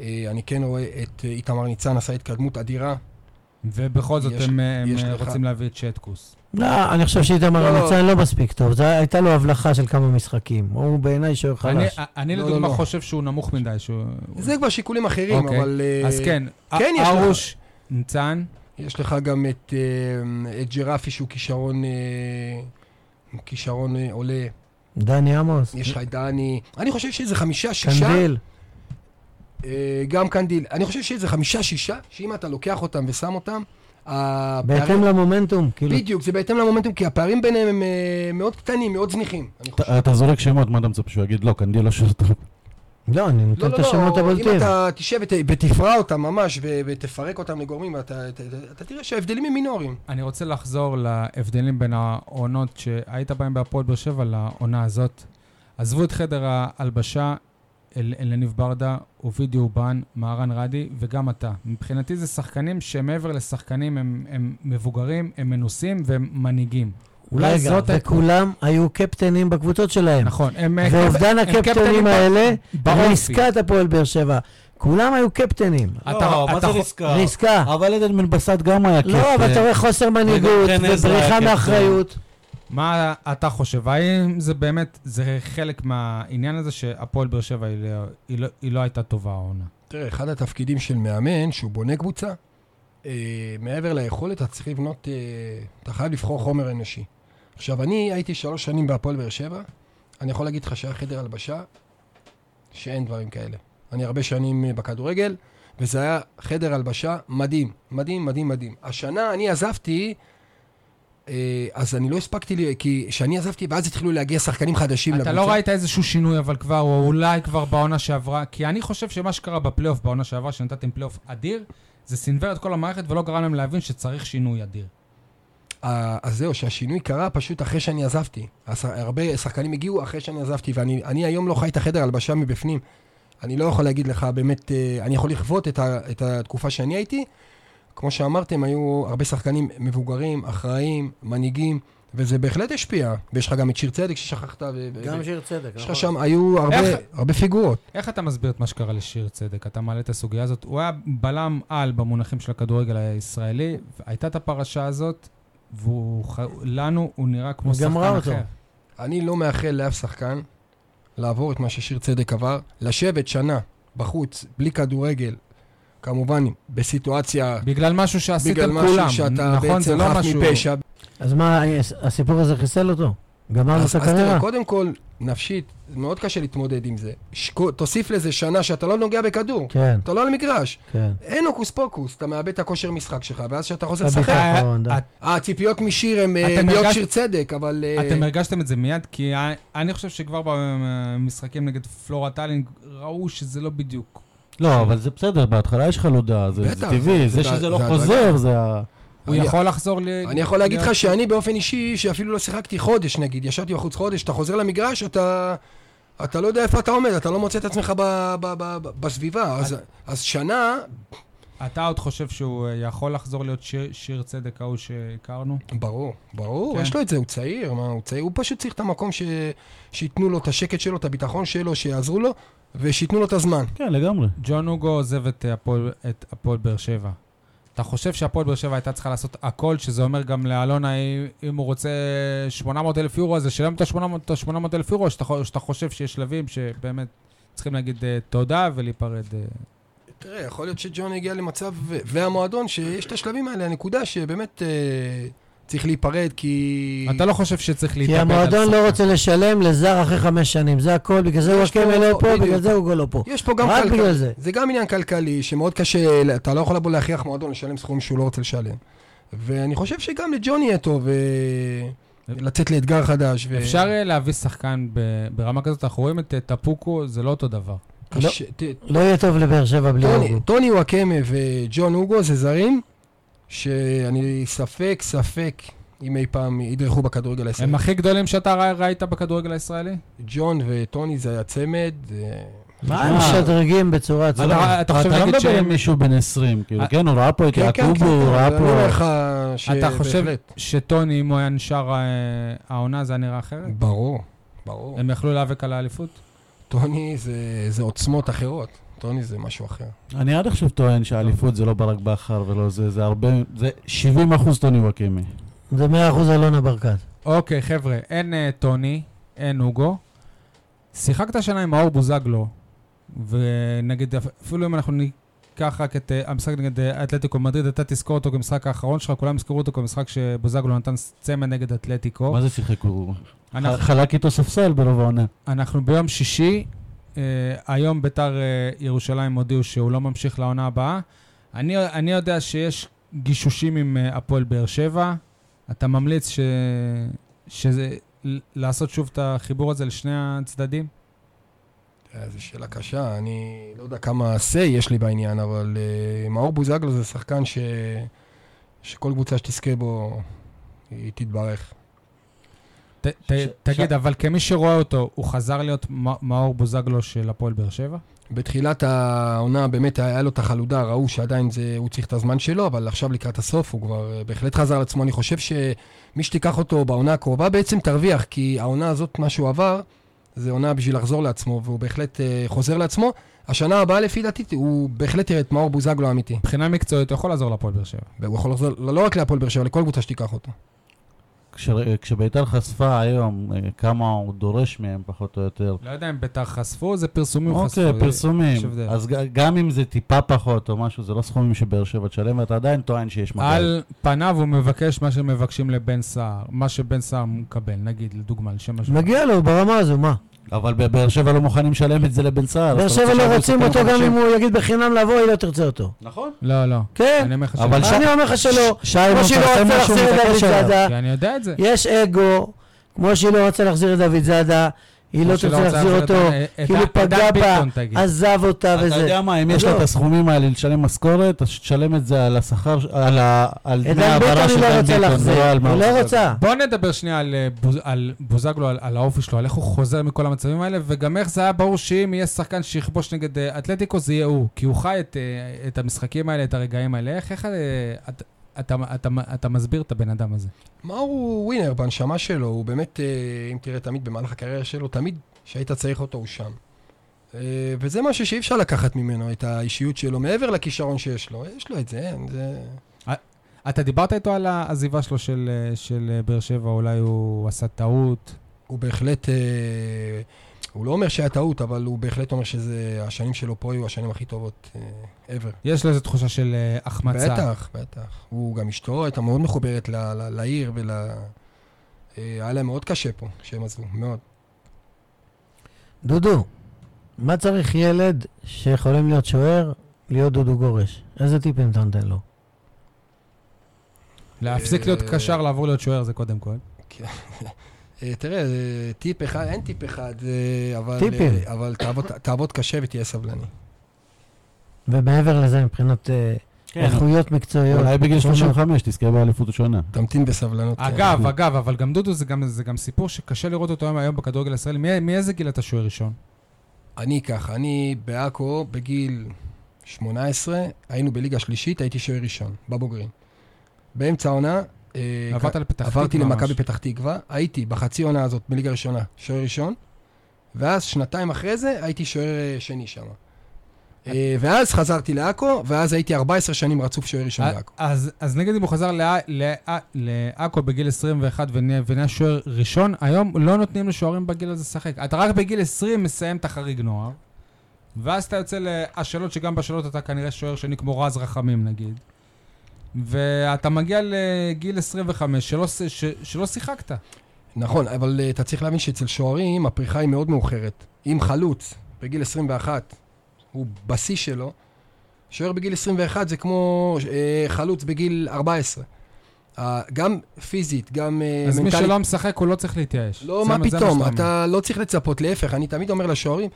אה, אני כן רואה את אה, איתמר ניצן, עשה התקדמות אדירה. ובכל זאת הם הם. רוצים להביא את שטקוס. לא, אני חושב שאיתמר לא. ניצן לא מספיק טוב. זו הייתה לו הבלחה של כמה משחקים. הוא בעיניי שוער חלש. אני לא, לדוגמה לא, לא. חושב שהוא נמוך מדי. זה כבר שיקולים אחרים, אוקיי. אבל... אה, אז כן, כן, יש לך. הרוש, ניצן, יש לך גם את, אה, את גרפי שהוא כישרון, אה, כישרון עולה. דני עמוס, יש לך את דני. אני חושב שזה חמישה, שישה. קנדיל. גם קנדיל. אני חושב שזה חמישה, שישה, שאם אתה לוקח אותם ושם אותם, הפערים... בהתאם למומנטום, כאילו. בדיוק, זה בהתאם למומנטום, כי הפערים ביניהם הם אה, מאוד קטנים, מאוד זניחים. אתה- זורק שמות, מה אתה מצפה שהוא יגיד? לא, קנדיל לא שוער טוב. לא, אני נותן לא, את לא, השמות לא, אם הבולטים. אתה תשב ות- ותפרע אותם ממש ותפרק אותם לגורמים, אתה תראה שההבדלים הם מינוריים. אני רוצה לחזור להבדלים בין העונות שהיית בהם בהפועל באר שבע לעונה הזאת. עזבו את חדר ההלבשה, אל- אלניב ברדה, אובידי אובן, מהרן רדי וגם אתה. מבחינתי זה שחקנים שמעבר לשחקנים הם, הם מבוגרים, הם מנוסים והם מנהיגים. אולי רגע, זאת... ה- וכולם היו קפטנים בקבוצות שלהם. נכון, הם... ואובדן הם הקפטנים ב- האלה. ריסקה את הפועל באר שבע. כולם היו קפטנים. אתה- לא, מה אתה זה ריסקה? ריסקה. אבל עדן בן בסט גם היה קפטן. לא, אבל אתה רואה חוסר מנהיגות ובריחה קפטן. מאחריות. מה אתה חושב? האם זה באמת, זה חלק מהעניין הזה שהפועל באר שבע היא, לא- היא, לא, היא לא הייתה טובה העונה? תראה, אחד התפקידים של מאמן, שהוא בונה קבוצה, אה, מעבר ליכולת, אתה צריך לבנות, אה, אתה חייב לבחור חומר אנושי. עכשיו, אני הייתי שלוש שנים בהפועל באר שבע, אני יכול להגיד לך שהיה חדר הלבשה, שאין דברים כאלה. אני הרבה שנים אה, בכדורגל, וזה היה חדר הלבשה מדהים, מדהים, מדהים, מדהים. השנה אני עזבתי, אז אני לא הספקתי, לי, כי כשאני עזבתי, ואז התחילו להגיע שחקנים חדשים אתה לא ראית איזשהו שינוי, אבל כבר, או אולי כבר בעונה שעברה, כי אני חושב שמה שקרה בפלייאוף בעונה שעברה, שנתתם פלייאוף אדיר, זה סינוור את כל המערכת ולא גרם להם להבין שצריך שינוי אדיר. אה, אז זהו, שהשינוי קרה פשוט אחרי שאני עזבתי. הרבה שחקנים הגיעו אחרי שאני עזבתי, ואני אני היום לא חי את החדר הלבשה מבפנים. אני לא יכול להגיד לך באמת, אה, אני יכול לכבוד את, ה, את התקופה שאני הייתי. כמו שאמרתם, היו הרבה שחקנים מבוגרים, אחראיים, מנהיגים, וזה בהחלט השפיע. ויש לך גם את שיר צדק ששכחת, גם ו- שיר צדק. יש נכון. לך שם, היו הרבה, איך- הרבה פיגורות. איך אתה מסביר את מה שקרה לשיר צדק? אתה מעלה את הסוגיה הזאת. הוא היה בלם על במונחים של הכדורגל הישראלי, הייתה את הפרשה הזאת, ולנו הוא נראה כמו שחקן גמרה אותו. אחר. אני לא מאחל לאף שחקן לעבור את מה ששיר צדק עבר, לשבת שנה בחוץ, בלי כדורגל, כמובן בסיטואציה, בגלל משהו בגלל שעשיתם משהו כולם. שאתה נכון, זה בעצם לא חף משהו... מפשע. אז מה, הסיפור הזה חיסל אותו? גמרנו את אז תראה, הקריירה? קודם כל, נפשית, מאוד קשה להתמודד עם זה. שקו, תוסיף לזה שנה שאתה לא נוגע בכדור, כן, אתה לא על המגרש. כן. אין הוקוס פוקוס, אתה מאבד את הכושר משחק שלך, ואז כשאתה חוזר אתה לשחק, בכלל- נכון. את- הציפיות משיר אה, אתם להיות שיר צדק, אבל... אה, אתם הרגשתם את זה מיד? כי אני חושב שכבר במשחקים נגד פלורה טאלין ראו שזה לא בדיוק. לא, אבל זה בסדר, בהתחלה יש חלודה, זה זה בטח, טבעי, זה- זה זה- שזה לא זה חוזר, הדרגה. זה ה... הוא אני- יכול לחזור ל... אני יכול להגיד לך שאני באופן אישי, שאפילו לא שיחקתי חודש נגיד, ישבתי בחוץ חודש, אתה חוזר למגרש, אתה, אתה לא יודע איפה אתה עומד, אתה לא מוצא את עצמך ב, ב, ב, ב, בסביבה. אז, אז שנה, אתה עוד חושב שהוא אה, יכול לחזור להיות שיר, שיר צדק ההוא שהכרנו? ברור, ברור, כן. יש לו את זה, הוא צעיר, מה, הוא צעיר, הוא פשוט צריך את המקום ש, שייתנו לו את השקט שלו, את הביטחון שלו, שיעזרו לו, ושייתנו לו את הזמן. כן, לגמרי. ג'ון אוגו עוזב את הפועל- את הפועל באר שבע. אתה חושב שהפועל באר שבע הייתה צריכה לעשות הכל, שזה אומר גם לאלונה, אם- אם הוא רוצה 800 אלף יורו, אז לשלם את ה-800 אלף יורו, או שאתה, או שאתה חושב שיש שלבים שבאמת צריכים להגיד אה, תודה ולהיפרד. אה. תראה, יכול להיות שג'ון הגיע למצב, והמועדון, שיש את השלבים האלה, הנקודה שבאמת אה, צריך להיפרד, כי... אתה לא חושב שצריך להתאבד כי על המועדון שחקן. לא רוצה לשלם לזר אחרי חמש שנים, זה הכל, בגלל זה הוא פה- לא פה. בגלל זה הוא לא פה. יש פה גם רק כלכלה. בגלל זה. זה גם עניין כלכלי, שמאוד קשה, אתה לא יכול לבוא להכריח מועדון לשלם סכום שהוא לא רוצה לשלם. ואני חושב שגם לג'ון יהיה טוב. אה, לצאת לאתגר חדש. ו- אפשר אה, להביא שחקן ברמה כזאת, אנחנו רואים את אה, טפוקו, זה לא אותו דבר. ת- לא יהיה טוב לבאר שבע בלי אוגו. טוני וואקמה וג'ון אוגו זה זרים שאני ספק, ספק אם אי פעם ידרכו בכדורגל הם הישראלי. הכי גדולים שאתה ראית בכדורגל הישראלי? ג'ון וטוני זה היה צמד. אה, מה הם. משדרגים בצורה אתה- עצומה? אתה לא נגיד מדבר עם מישהו בן 20, כאילו, אה, כן, הוא ראה פה את כן, כן, יעקובו, כן, הוא ראה פה... אתה חושב. שטוני, אם הוא היה נשאר אה, העונה, זה היה נראה אחרת? ברור, ברור. הם יכלו להיאבק על האליפות? טוני זה, זה עוצמות אחרות. טוני זה משהו אחר. אני עד עכשיו טוען שהאליפות זה לא ברק בכר ולא זה, זה הרבה, זה 70 אחוז טוני וואקמה. זה מאה אחוז אלונה ברקת. אוקיי, חבר'ה, אין אה, טוני, אין אוגו. שיחקת השנה עם מאור בוזגלו, ונגיד, אפ- אפילו אם אנחנו ניקח רק את אה, המשחק נגד אה, אתלטיקו מדריד, אתה תזכור אותו כמשחק האחרון שלך, כולם יזכרו אותו כמשחק שבוזגלו נתן צמד נגד אתלטיקו. מה זה שיחק? הוא אנחנו- חלק איתו ספסל ברוב העונה. אנחנו ביום שישי, היום ביתר אה, ירושלים הודיעו שהוא לא ממשיך לעונה הבאה. אני, אני יודע שיש גישושים עם אה, הפועל באר שבע. אתה ממליץ ש, שזה, לעשות שוב את החיבור הזה לשני הצדדים? זו שאלה קשה, אני לא יודע כמה say יש לי בעניין, אבל uh, מאור בוזגלו זה שחקן ש... שכל קבוצה שתזכה בו, היא תתברך. ת, ת, ש- תגיד, ש- אבל כמי שרואה אותו, הוא חזר להיות מאור בוזגלו של הפועל באר שבע? בתחילת העונה באמת היה לו את החלודה, ראו שעדיין זה, הוא צריך את הזמן שלו, אבל עכשיו לקראת הסוף הוא כבר אה, בהחלט חזר על עצמו. אני חושב שמי שתיקח אותו בעונה הקרובה בעצם תרוויח, כי העונה הזאת, מה שהוא עבר, זה עונה בשביל לחזור לעצמו, והוא בהחלט uh, חוזר לעצמו. השנה הבאה, לפי דעתי, הוא בהחלט יראה את מאור בוזגלו האמיתי. מבחינה מקצועית, הוא יכול לעזור להפועל באר שבע. והוא יכול לחזור לא רק להפועל באר שבע, לכל קבוצה שתיקח אותו. כש- כשביתר חשפה היום אה, כמה הוא דורש מהם, פחות או יותר. לא יודע אם ביתר חשפו, זה פרסומים חשפו. אוקיי, פרסומים. אז גם אם זה טיפה פחות או משהו, זה לא סכומים שבאר שבע תשלם, ואתה עדיין טוען שיש מגע. על פניו הוא מבקש מה שמבקשים לבן סער, מה שבן סער מקבל, נגיד, לדוגמה, לשם השוואה. מגיע לו ברמה הזו, מה? אבל בבאר שבע לא מוכנים לשלם את זה לבן סער. באר שבע לא רוצים אותו גם? אם הוא יגיד בחינם לבוא, היא לא תרצה אותו. נכון. לא, לא. כן, אני אומר לך שלא. אבל אני אומר לך שלא. שי, אם כמו שהיא לא רוצה להחזיר את דוד. זאדה, כי אני יודע את זה. יש אגו, כמו שהיא לא רוצה להחזיר את דוד זאדה, היא לא תרצה להחזיר אותו, את- כאילו את פגע בה. עזב אותה אתה וזה. יודע מה, אם יש לא. לה את הסכומים האלה לשלם משכורת, אז תשלם את זה על השכר, על דמי העברה של לא דן רוצה ביטון, ולא על היא מאור לא. רוצה. בוא נדבר שנייה על, אה, בוזגלו, על, האופי שלו, על איך הוא חוזר מכל המצבים האלה, וגם איך זה היה ברור שאם יהיה שחקן שיכבוש נגד אה, אתלטיקו, זה יהיה הוא. כי הוא חי את, אה, את המשחקים האלה, את הרגעים האלה. איך, איך אה, אתה, אתה, אתה, מסביר את הבן אדם הזה? מאור הוא ווינר בנשמה שלו, הוא באמת, אה, אם תראה תמיד במהלך הקריירה שלו, תמיד כשהיית צריך אותו הוא שם. אה, וזה משהו שאי אפשר לקחת ממנו, את האישיות שלו, מעבר לכישרון שיש לו. יש לו את זה, אין, זה... אתה דיברת איתו על העזיבה שלו של, אה, של אה, באר שבע, אולי הוא עשה טעות. הוא בהחלט, אה, הוא לא אומר שהיה טעות, אבל הוא בהחלט אומר שזה, השנים שלו פה היו השנים הכי טובות אה, ever. יש לו איזו תחושה של אה, החמצה. בטח, בטח. הוא גם אשתו הייתה מאוד מחוברת ל- ל- לעיר ול... אה, היה להם מאוד קשה פה כשהם עזבו, מאוד. דודו, מה צריך ילד שיכולים להיות שוער, להיות דודו גורש? איזה טיפים אתה נותן לו? להפסיק להיות קשר, לעבור להיות שוער, זה קודם כל. אה, תראה, אה, טיפ אחד, אין טיפ אחד, אה, אבל, טיפים. אבל תעבוד, תעבוד קשה ותהיה סבלני. ומעבר לזה, מבחינת כן, איכויות מקצועיות. אולי בגיל כמו ש- 35 תזכה באליפות ראשונה. תמתין בסבלנות. כן. אגב, אגב, אבל גם דודו זה גם, זה גם סיפור שקשה לראות אותו היום, היום בכדורגל הישראלי. מי- מאיזה גיל אתה שוער ראשון? אני ככה, אני בעכו בגיל 18, היינו בליגה שלישית, הייתי שוער ראשון, בבוגרים. באמצע העונה, עברת לפתח תקווה עברתי למכבי. פתח תקווה, הייתי בחצי עונה הזאת בליגה ראשונה, שוער ראשון, ואז שנתיים אחרי זה הייתי שוער אה, שני שם. אה, ואז חזרתי לעכו, ואז הייתי 14 שנים רצוף שוער ראשון אה, בעכו. אז, אז נגיד אם הוא חזר לע- לע- לעכו בגיל 21 ונהיה ונהיה שוער ראשון, היום לא נותנים לשוערים בגיל הזה לשחק. אתה רק בגיל 20 מסיים את החריג נוער, ואז אתה יוצא להשאלות, שגם בשאלות אתה כנראה שוער שני כמו רז רחמים נגיד, ואתה מגיע לגיל 25 שלא, ש- שלא שיחקת. נכון, אבל אה, אתה צריך להבין שאצל שוערים הפריחה היא מאוד מאוחרת. אם חלוץ בגיל 21 הוא בשיא שלו, שוער בגיל 21 זה כמו אה, חלוץ בגיל 14. ה- גם פיזית, גם אה, אז מי מנטלית. שלא משחק, הוא לא צריך להתייאש. לא, מה פתאום, אומר. אתה לא צריך לצפות, להפך, אני תמיד אומר לשוערים,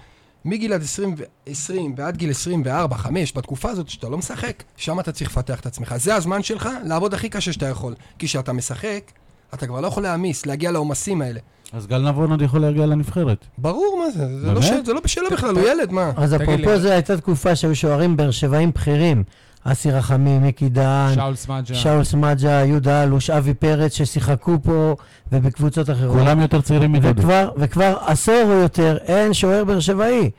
מגיל עד 20, ו- 20 ועד גיל 24, 5, בתקופה הזאת שאתה לא משחק, שם אתה צריך לפתח את עצמך. זה הזמן שלך לעבוד הכי קשה שאתה יכול. כי כשאתה משחק, אתה כבר לא יכול להעמיס, להגיע לעומסים האלה. אז גל נבון עוד יכול להגיע לנבחרת. ברור, מה זה? זה לא, באמת? ש... זה לא בשאלה בכלל, הוא ילד, מה? אז אפרופו. זו הייתה תקופה שהיו שוערים באר שבעים בכירים. אסי רחמים, מיקי דהן, שאול סמג'ה. שאול סמג'ה, יהודה אלוש, אבי פרץ, ששיחקו פה ובקבוצות אחרות. כולם יותר צעירים מדודו. וכבר, וכבר עשור או יותר אין שוער באר שבעי.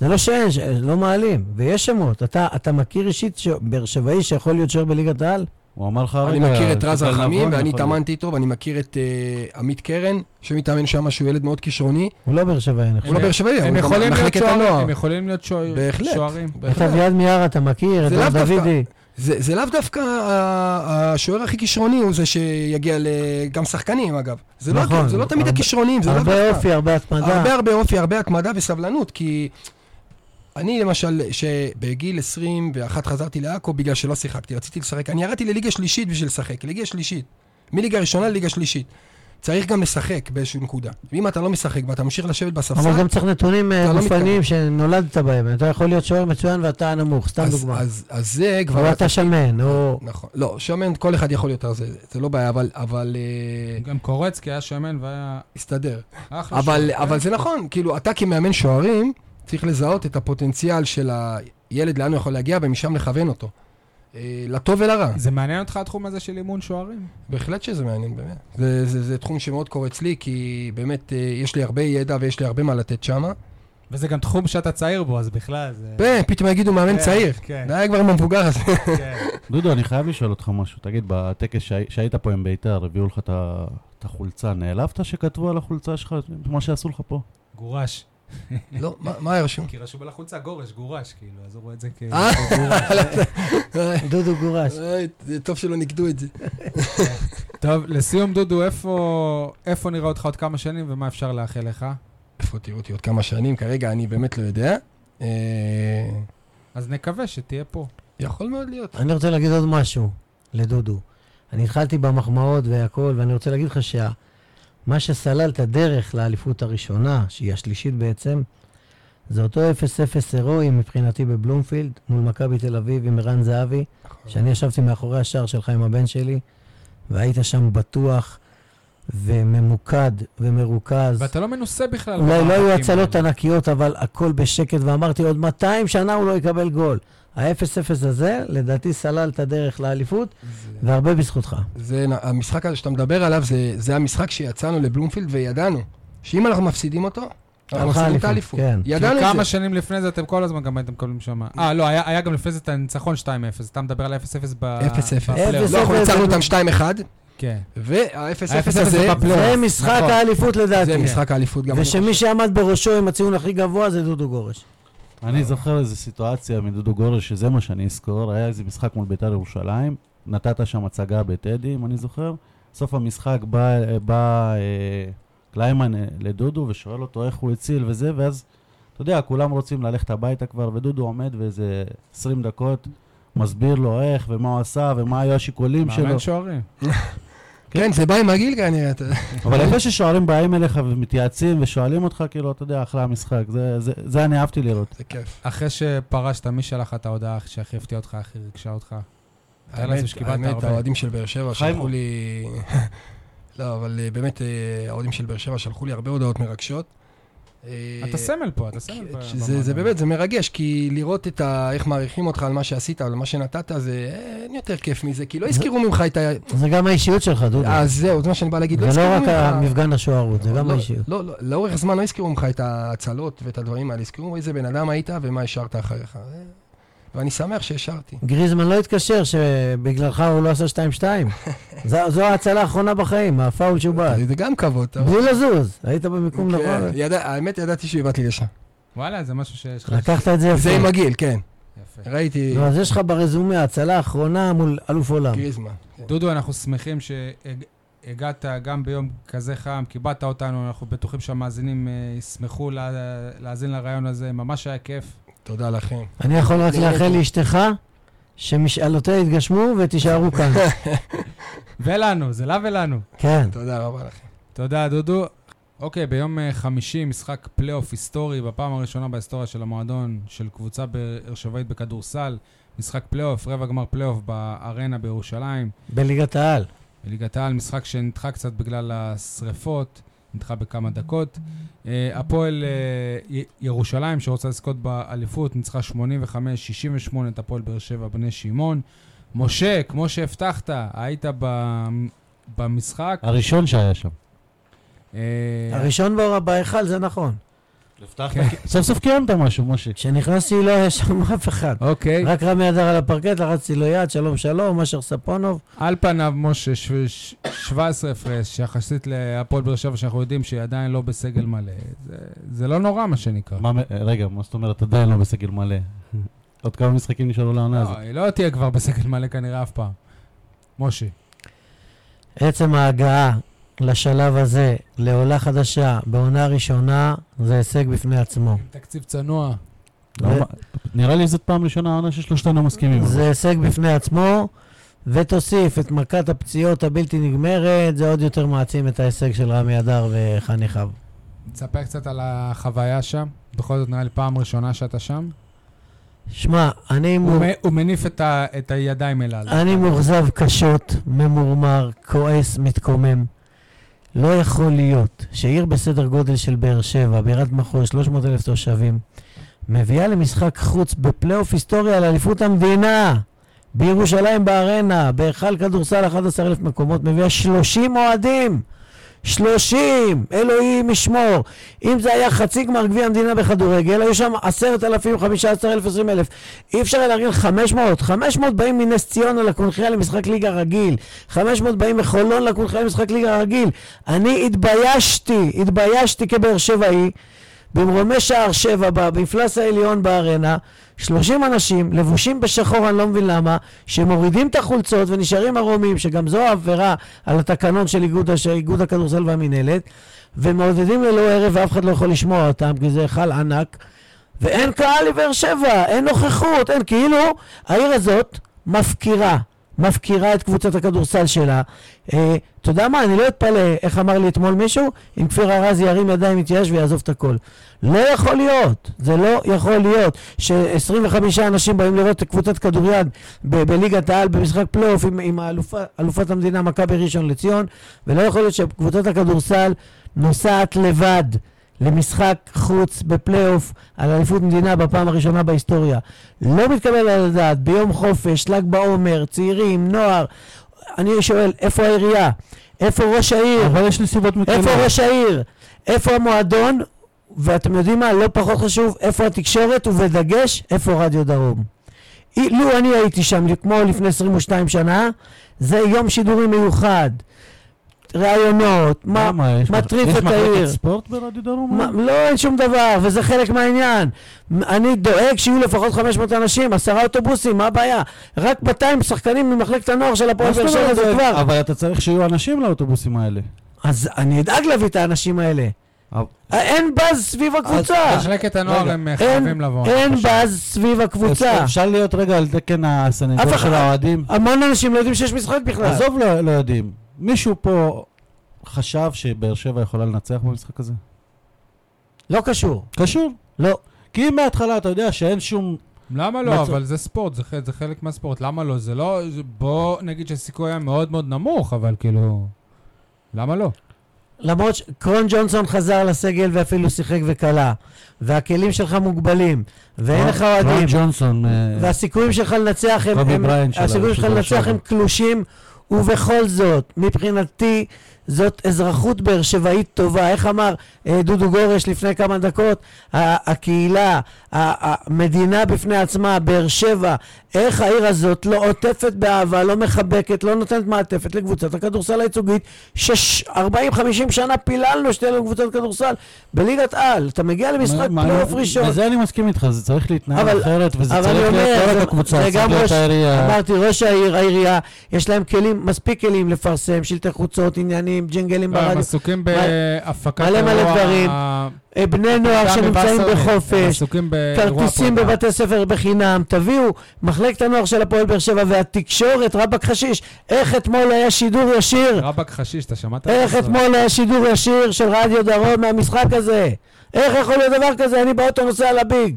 זה לא שאין, לא מעלים. ויש שמות. אתה, אתה מכיר אישית. באר שבעי שיכול להיות שוער בליגת העל? הוא אמר לך אני מכיר את רז רחמים, ואני התאמנתי איתו, ואני מכיר את אה, עמית קרן, שמתאמן שם, שהוא ילד מאוד כישרוני. הוא לא באר שבעי, אני הוא חושב. לא באר שבעי, הוא גם יכולים להיות מחלקת שוערים, הנוער. הם יכולים להיות שוער- בהחלט. שוערים. את. אביעד מיארה אתה מכיר, את דוידי. זה, לאו דווקא השוער הכי כישרוני הוא זה שיגיע. גם שחקנים אגב. זה לא, נכון. זה לא תמיד הרבה- הכישרונים, זה לאו הרבה דווקא. אופי, הרבה התמדה. הרבה הרבה אופי, הרבה התמדה וסבלנות, כי אני למשל, שבגיל 21 חזרתי לעכו בגלל שלא שיחקתי, רציתי לשחק. אני ירדתי לליגה שלישית בשביל לשחק, ליגה שלישית. מליגה ראשונה לליגה שלישית. צריך גם לשחק באיזושהי נקודה. ואם אתה לא משחק ואתה ממשיך לשבת בספסל, אבל גם צריך נתונים אה, לא גופניים שנולדת בהם. אתה יכול להיות שוער מצוין ואתה נמוך, סתם אז, דוגמה. אז, אז זה כבר... או אתה שמן, או... נכון. לא, שמן כל אחד יכול יותר, זה, זה לא בעיה, אבל, אבל אה, גם קורצקי היה שמן והיה הסתדר. אחלה אבל, שוער. אבל זה נכון, כאילו, אתה כמאמן שוערים, צריך לזהות את הפוטנציאל של הילד, לאן הוא יכול להגיע, ומשם לכוון אותו. אה, לטוב ולרע. זה מעניין אותך התחום הזה של אימון שוערים? בהחלט שזה מעניין, באמת. זה, זה, זה תחום שמאוד קורץ לי, כי באמת אה, יש לי הרבה ידע ויש לי הרבה מה לתת שם. וזה גם תחום שאתה צעיר בו, אז בכלל זה... פתאום יגידו מאמן כן, צעיר. כן. די כבר עם המבוגר הזה. כן. דודו, אני חייב לשאול אותך משהו. תגיד, בטקס שהי- שהיית פה עם ביתר, הביאו לך את החולצה, נעלבת שכתבו על החולצה שלך מה שעשו לך פה? גורש. לא, מה- היה רשום? כי רשום על החולצה גורש, גורש, כאילו, אז הוא רואה את זה כ... אה, כגורש. דודו גורש. אה, טוב שלא ניקדו את זה. טוב, לסיום, דודו, איפה נראה אותך עוד כמה שנים ומה אפשר לאחל לך? איפה תראו אותי עוד כמה שנים? כרגע אני באמת לא יודע. אה, אז נקווה שתהיה פה. יכול מאוד להיות. אני רוצה להגיד עוד משהו לדודו. אני התחלתי במחמאות והכל, ואני רוצה להגיד לך שמה שסלל את הדרך לאליפות הראשונה, שהיא השלישית בעצם, זה אותו 0-0 הירואי מבחינתי בבלומפילד, מול מכבי תל אביב עם ערן זהבי, שאני ישבתי מאחורי השער שלך עם הבן שלי, והיית שם בטוח וממוקד ומרוכז. ואתה לא מנוסה בכלל. אולי לא היו הצלות. ענקיות, אבל הכל בשקט, ואמרתי, עוד 200 שנה הוא לא יקבל גול. ה-0-0 הזה, לדעתי, סלל את הדרך לאליפות, והרבה בזכותך. זה, המשחק הזה שאתה מדבר עליו, זה, זה המשחק שיצאנו לבלומפילד וידענו שאם אנחנו מפסידים אותו, אנחנו מפסידים את האליפות. כן. ידענו כי את כמה זה. שנים לפני זה אתם כל הזמן גם הייתם מקבלים שם. אה, לא, היה היה גם לפני זה את הניצחון 2-0. אתה מדבר על 0-0 ב... 0-0. בפלייאוף. לא, אנחנו ניצחנו. אותם 2-1, כן. וה-0-0 ה-0-0 הזה, זה. זה משחק נכון. האליפות לדעתי. זה משחק האליפות גם. ושמי. שעמד בראשו עם הציון הכי גבוה זה דודו גורש. אני זוכר איזו סיטואציה מדודו גורש, שזה מה שאני אזכור, היה איזה משחק מול בית"ר ירושלים, נתת שם הצגה בטדי, אם אני זוכר. סוף המשחק בא, בא אה, קליימן אה, לדודו ושואל אותו איך הוא הציל וזה, ואז, אתה יודע, כולם רוצים ללכת הביתה כבר, ודודו עומד ואיזה 20 דקות, מסביר לו איך ומה הוא עשה ומה היו השיקולים שלו. מאמן שוערים. כן, זה בא עם הגיל כנראה. אתה- אבל יפה ששוערים באים אליך ומתייעצים ושואלים אותך, כאילו, אתה יודע, אחרי המשחק. זה, זה, זה אני אהבתי לראות. זה כיף. אחרי שפרשת, מי שלח לך את ההודעה שהכי הפתיעה אותך, הכי ריגשה אותך? האמת. האוהדים של באר שבע. שלחו לי... לא, אבל אה, באמת, אה, האוהדים של באר שבע שלחו לי הרבה הודעות מרגשות. אה, אתה סמל פה, אתה סמל פה. שזה, זה באמת, זה מרגש, כי לראות את ה... איך מעריכים אותך על מה שעשית, על מה שנתת, זה אה, אין יותר כיף מזה, כי לא הזכירו ממך את ה... זה גם האישיות שלך, דודו. אז זהו, זה מה שאני בא להגיד, לא זה לא רק. המפגן השוערות, זה גם לא, האישיות. לא, לא, לאורך זמן לא הזכירו ממך את ההצלות ואת הדברים האלה, הזכירו איזה בן אדם היית ומה השארת אחריך. ואני שמח שהשארתי. גריזמן לא התקשר שבגללך הוא לא עשה 2-2. זו- ההצלה האחרונה בחיים, הפאול שהוא בעט. זה גם כבוד. בלי לזוז, היית במיקום כן, נכון. האמת, ידעתי שהבאת לי לשם. וואלה, זה משהו שיש לך. לקחת את זה יפה. זה עם הגיל, כן. יפה. ראיתי לא, אז יש לך ברזומה, הצלה האחרונה מול אלוף עולם. גריזמן. כן. דודו, אנחנו שמחים שהגעת גם ביום כזה חם, כיבדת אותנו, אנחנו בטוחים שהמאזינים אה, ישמחו לה- להאזין לריאיון הזה, ממש היה כיף. תודה לכם. אני יכול רק לאחל לאשתך שמשאלותיה יתגשמו ותישארו כאן. ולנו, זה לה ולנו. כן. תודה רבה לכם. תודה, דודו. אוקיי, ביום אה, חמישי, משחק פלייאוף היסטורי, בפעם הראשונה בהיסטוריה של המועדון, של קבוצה באר שבעית בכדורסל. משחק פלייאוף, רבע גמר פלייאוף בארנה בירושלים. בליגת העל. בליגת העל, משחק שנדחה קצת בגלל השריפות, נדחה בכמה דקות. אה, הפועל אה, ירושלים, שרוצה לזכות באליפות, ניצחה 85-68 את הפועל באר שבע בני שמעון. משה, כמו שהבטחת, היית ב- במשחק. הראשון שהיה שם. אה, הראשון בהיכל, זה נכון. כן. סוף סוף קיימת משהו, משה. כשנכנסתי לא היה שם אף אחד. אוקיי. רק רמי אדר על הפרקט, לחצתי לו יד, שלום שלום, אשר ספונוב. על פניו, משה, ש- ש- 17 הפרש, יחסית להפועל באר שבע, שאנחנו יודעים שהיא עדיין לא בסגל מלא. זה, זה לא נורא, מה שנקרא. רגע, מה זאת אומרת עדיין לא בסגל מלא? עוד כמה משחקים נשארו לעונה הזאת. לא, היא לא תהיה כבר בסגל מלא כנראה אף פעם. משה. עצם ההגעה לשלב הזה, לעולה חדשה, בעונה ראשונה, זה הישג בפני עצמו. תקציב צנוע. לא, נראה לי זאת פעם ראשונה העונה ששלושתנו מסכימים. זה הישג בפני עצמו, ותוסיף את מכת הפציעות הבלתי נגמרת, זה עוד יותר מעצים את ההישג של רמי אדר וחניכיו. תספר קצת על החוויה שם. בכל זאת, נראה לי פעם ראשונה שאתה שם. שמע, אני, הוא. מ- הוא מניף את, ה- את הידיים אליו. אני מאוכזב קשות, ממורמר, כועס, מתקומם. לא יכול להיות שעיר בסדר גודל של באר שבע, בירת מחוז, 300 אלף תושבים, מביאה למשחק חוץ בפלייאוף היסטוריה על אליפות המדינה, בירושלים בארנה, בהיכל כדורסל 11,000 מקומות, מביאה 30 אוהדים. 30! אלוהים ישמור. אם זה היה חצי גמר גביע המדינה בכדורגל, היו שם 10,000, 15,000, 20,000. אי אפשר היה לארגן 500. 500 באים מנס ציונה לקונחייה למשחק ליגה רגיל. 500 באים מחולון לקונחייה למשחק ליגה רגיל. אני התביישתי, התביישתי כבאר שבעי, במרומי שער שבע, במפלס העליון בארנה, 30 אנשים, לבושים בשחור, אני לא מבין למה, שמורידים את החולצות ונשארים ערומים, שגם זו עבירה על התקנון של איגוד, איגוד הכדורסל והמינהלת, ומעודדים ללא ערב ואף אחד לא יכול לשמוע אותם, כי זה היכל ענק, ואין קהל לבאר שבע, אין נוכחות, אין, כאילו העיר הזאת מפקירה, מפקירה את קבוצת הכדורסל שלה. אה, אתה יודע מה, אני לא אתפלא, איך אמר לי אתמול מישהו? אם כפיר ארזי ירים ידיים, יתייאש ויעזוב את הכל. לא יכול להיות, זה לא יכול להיות ש-25 אנשים באים לראות קבוצת כדוריד בליגת העל במשחק פלייאוף עם, עם האלופה, אלופת המדינה מכבי ראשון לציון, ולא יכול להיות שקבוצת הכדורסל נוסעת לבד למשחק חוץ בפלייאוף על אליפות מדינה בפעם הראשונה בהיסטוריה. לא מתקבל על הדעת, ביום חופש, ל"ג בעומר, צעירים, נוער. אני שואל, איפה העירייה? איפה ראש העיר? אבל יש לי סיבות מקלות. איפה ראש העיר? איפה המועדון? ואתם יודעים מה, לא פחות חשוב, איפה התקשורת ובדגש, איפה רדיו דרום. לו אני הייתי שם, כמו לפני 22 שנה, זה יום שידורי מיוחד. ראיונות, מה? יש מטריף את יש העיר. מחלקת ספורט ברדיו דרום? מה, לא, אין שום דבר, וזה חלק מהעניין. אני דואג שיהיו לפחות 500 אנשים, עשרה אוטובוסים, מה הבעיה? רק 200 שחקנים ממחלקת הנוער של הפועל מה באר שבע? זה כבר. אבל אתה צריך שיהיו אנשים לאוטובוסים האלה. אז אני אדאג להביא את האנשים האלה. אין באז סביב הקבוצה. מחלקת הנוער רגע, הם אה, חייבים לבוא. אין. באז סביב הקבוצה. אפשר להיות רגע על תקן אחד- של האוהדים? המון אנשים לא יודעים שיש משחק בכלל. עזוב, לא לא יודעים. מישהו פה חשב שבאר שבע יכולה לנצח במשחק הזה? לא קשור. קשור. לא. כי אם מההתחלה אתה יודע שאין שום... למה מצ- לא? אבל זה ספורט, זה זה חלק מהספורט. למה לא? זה לא... זה- בוא נגיד שהסיכוי היה מאוד מאוד נמוך, אבל כאילו... למה לא? למרות שקרון ג'ונסון חזר לסגל ואפילו שיחק וכלה. והכלים שלך מוגבלים. ואין לך אוהדים. אה, והסיכויים שלך לנצח הם... הם- הסיכויים של שלך לנצח. הם קלושים, ובכל זאת, מבחינתי, זאת אזרחות באר שבעית טובה. איך אמר אה, דודו גורש לפני כמה דקות? הקהילה, המדינה בפני עצמה, באר שבע, איך העיר הזאת לא עוטפת באהבה, לא מחבקת, לא נותנת מעטפת לקבוצת הכדורסל הייצוגית, ש-40-50 שנה פיללנו שתהיה לנו קבוצת כדורסל בליגת על. אתה מגיע למשחק פלייאוף ראשון. בזה אני מסכים איתך, זה צריך להתנהל אבל- אחרת, וזה צריך להיות לא רק הקבוצה, צריך להיות ראש- העירייה. אמרתי, ראש העיר, העירייה, יש להם כלים, מספיק כלים לפרסם, שלטי חוצות, עניינים, שומעים ג'ינגלים הם ברדיו. עסוקים בהפקת מלא מלא דברים. אה, בני נוער שנמצאים הם בחופש, כרטיסים. בבתי ספר בחינם, תביאו, מחלקת הנוער של הפועל באר שבע והתקשורת, רבאק חשיש, איך אתמול היה שידור ישיר, רבאק חשיש, אתה שמעת? איך אתמול היה שידור ישיר של רדיו דרום מהמשחק הזה? איך יכול להיות דבר כזה? אני באוטו נוסע לביג.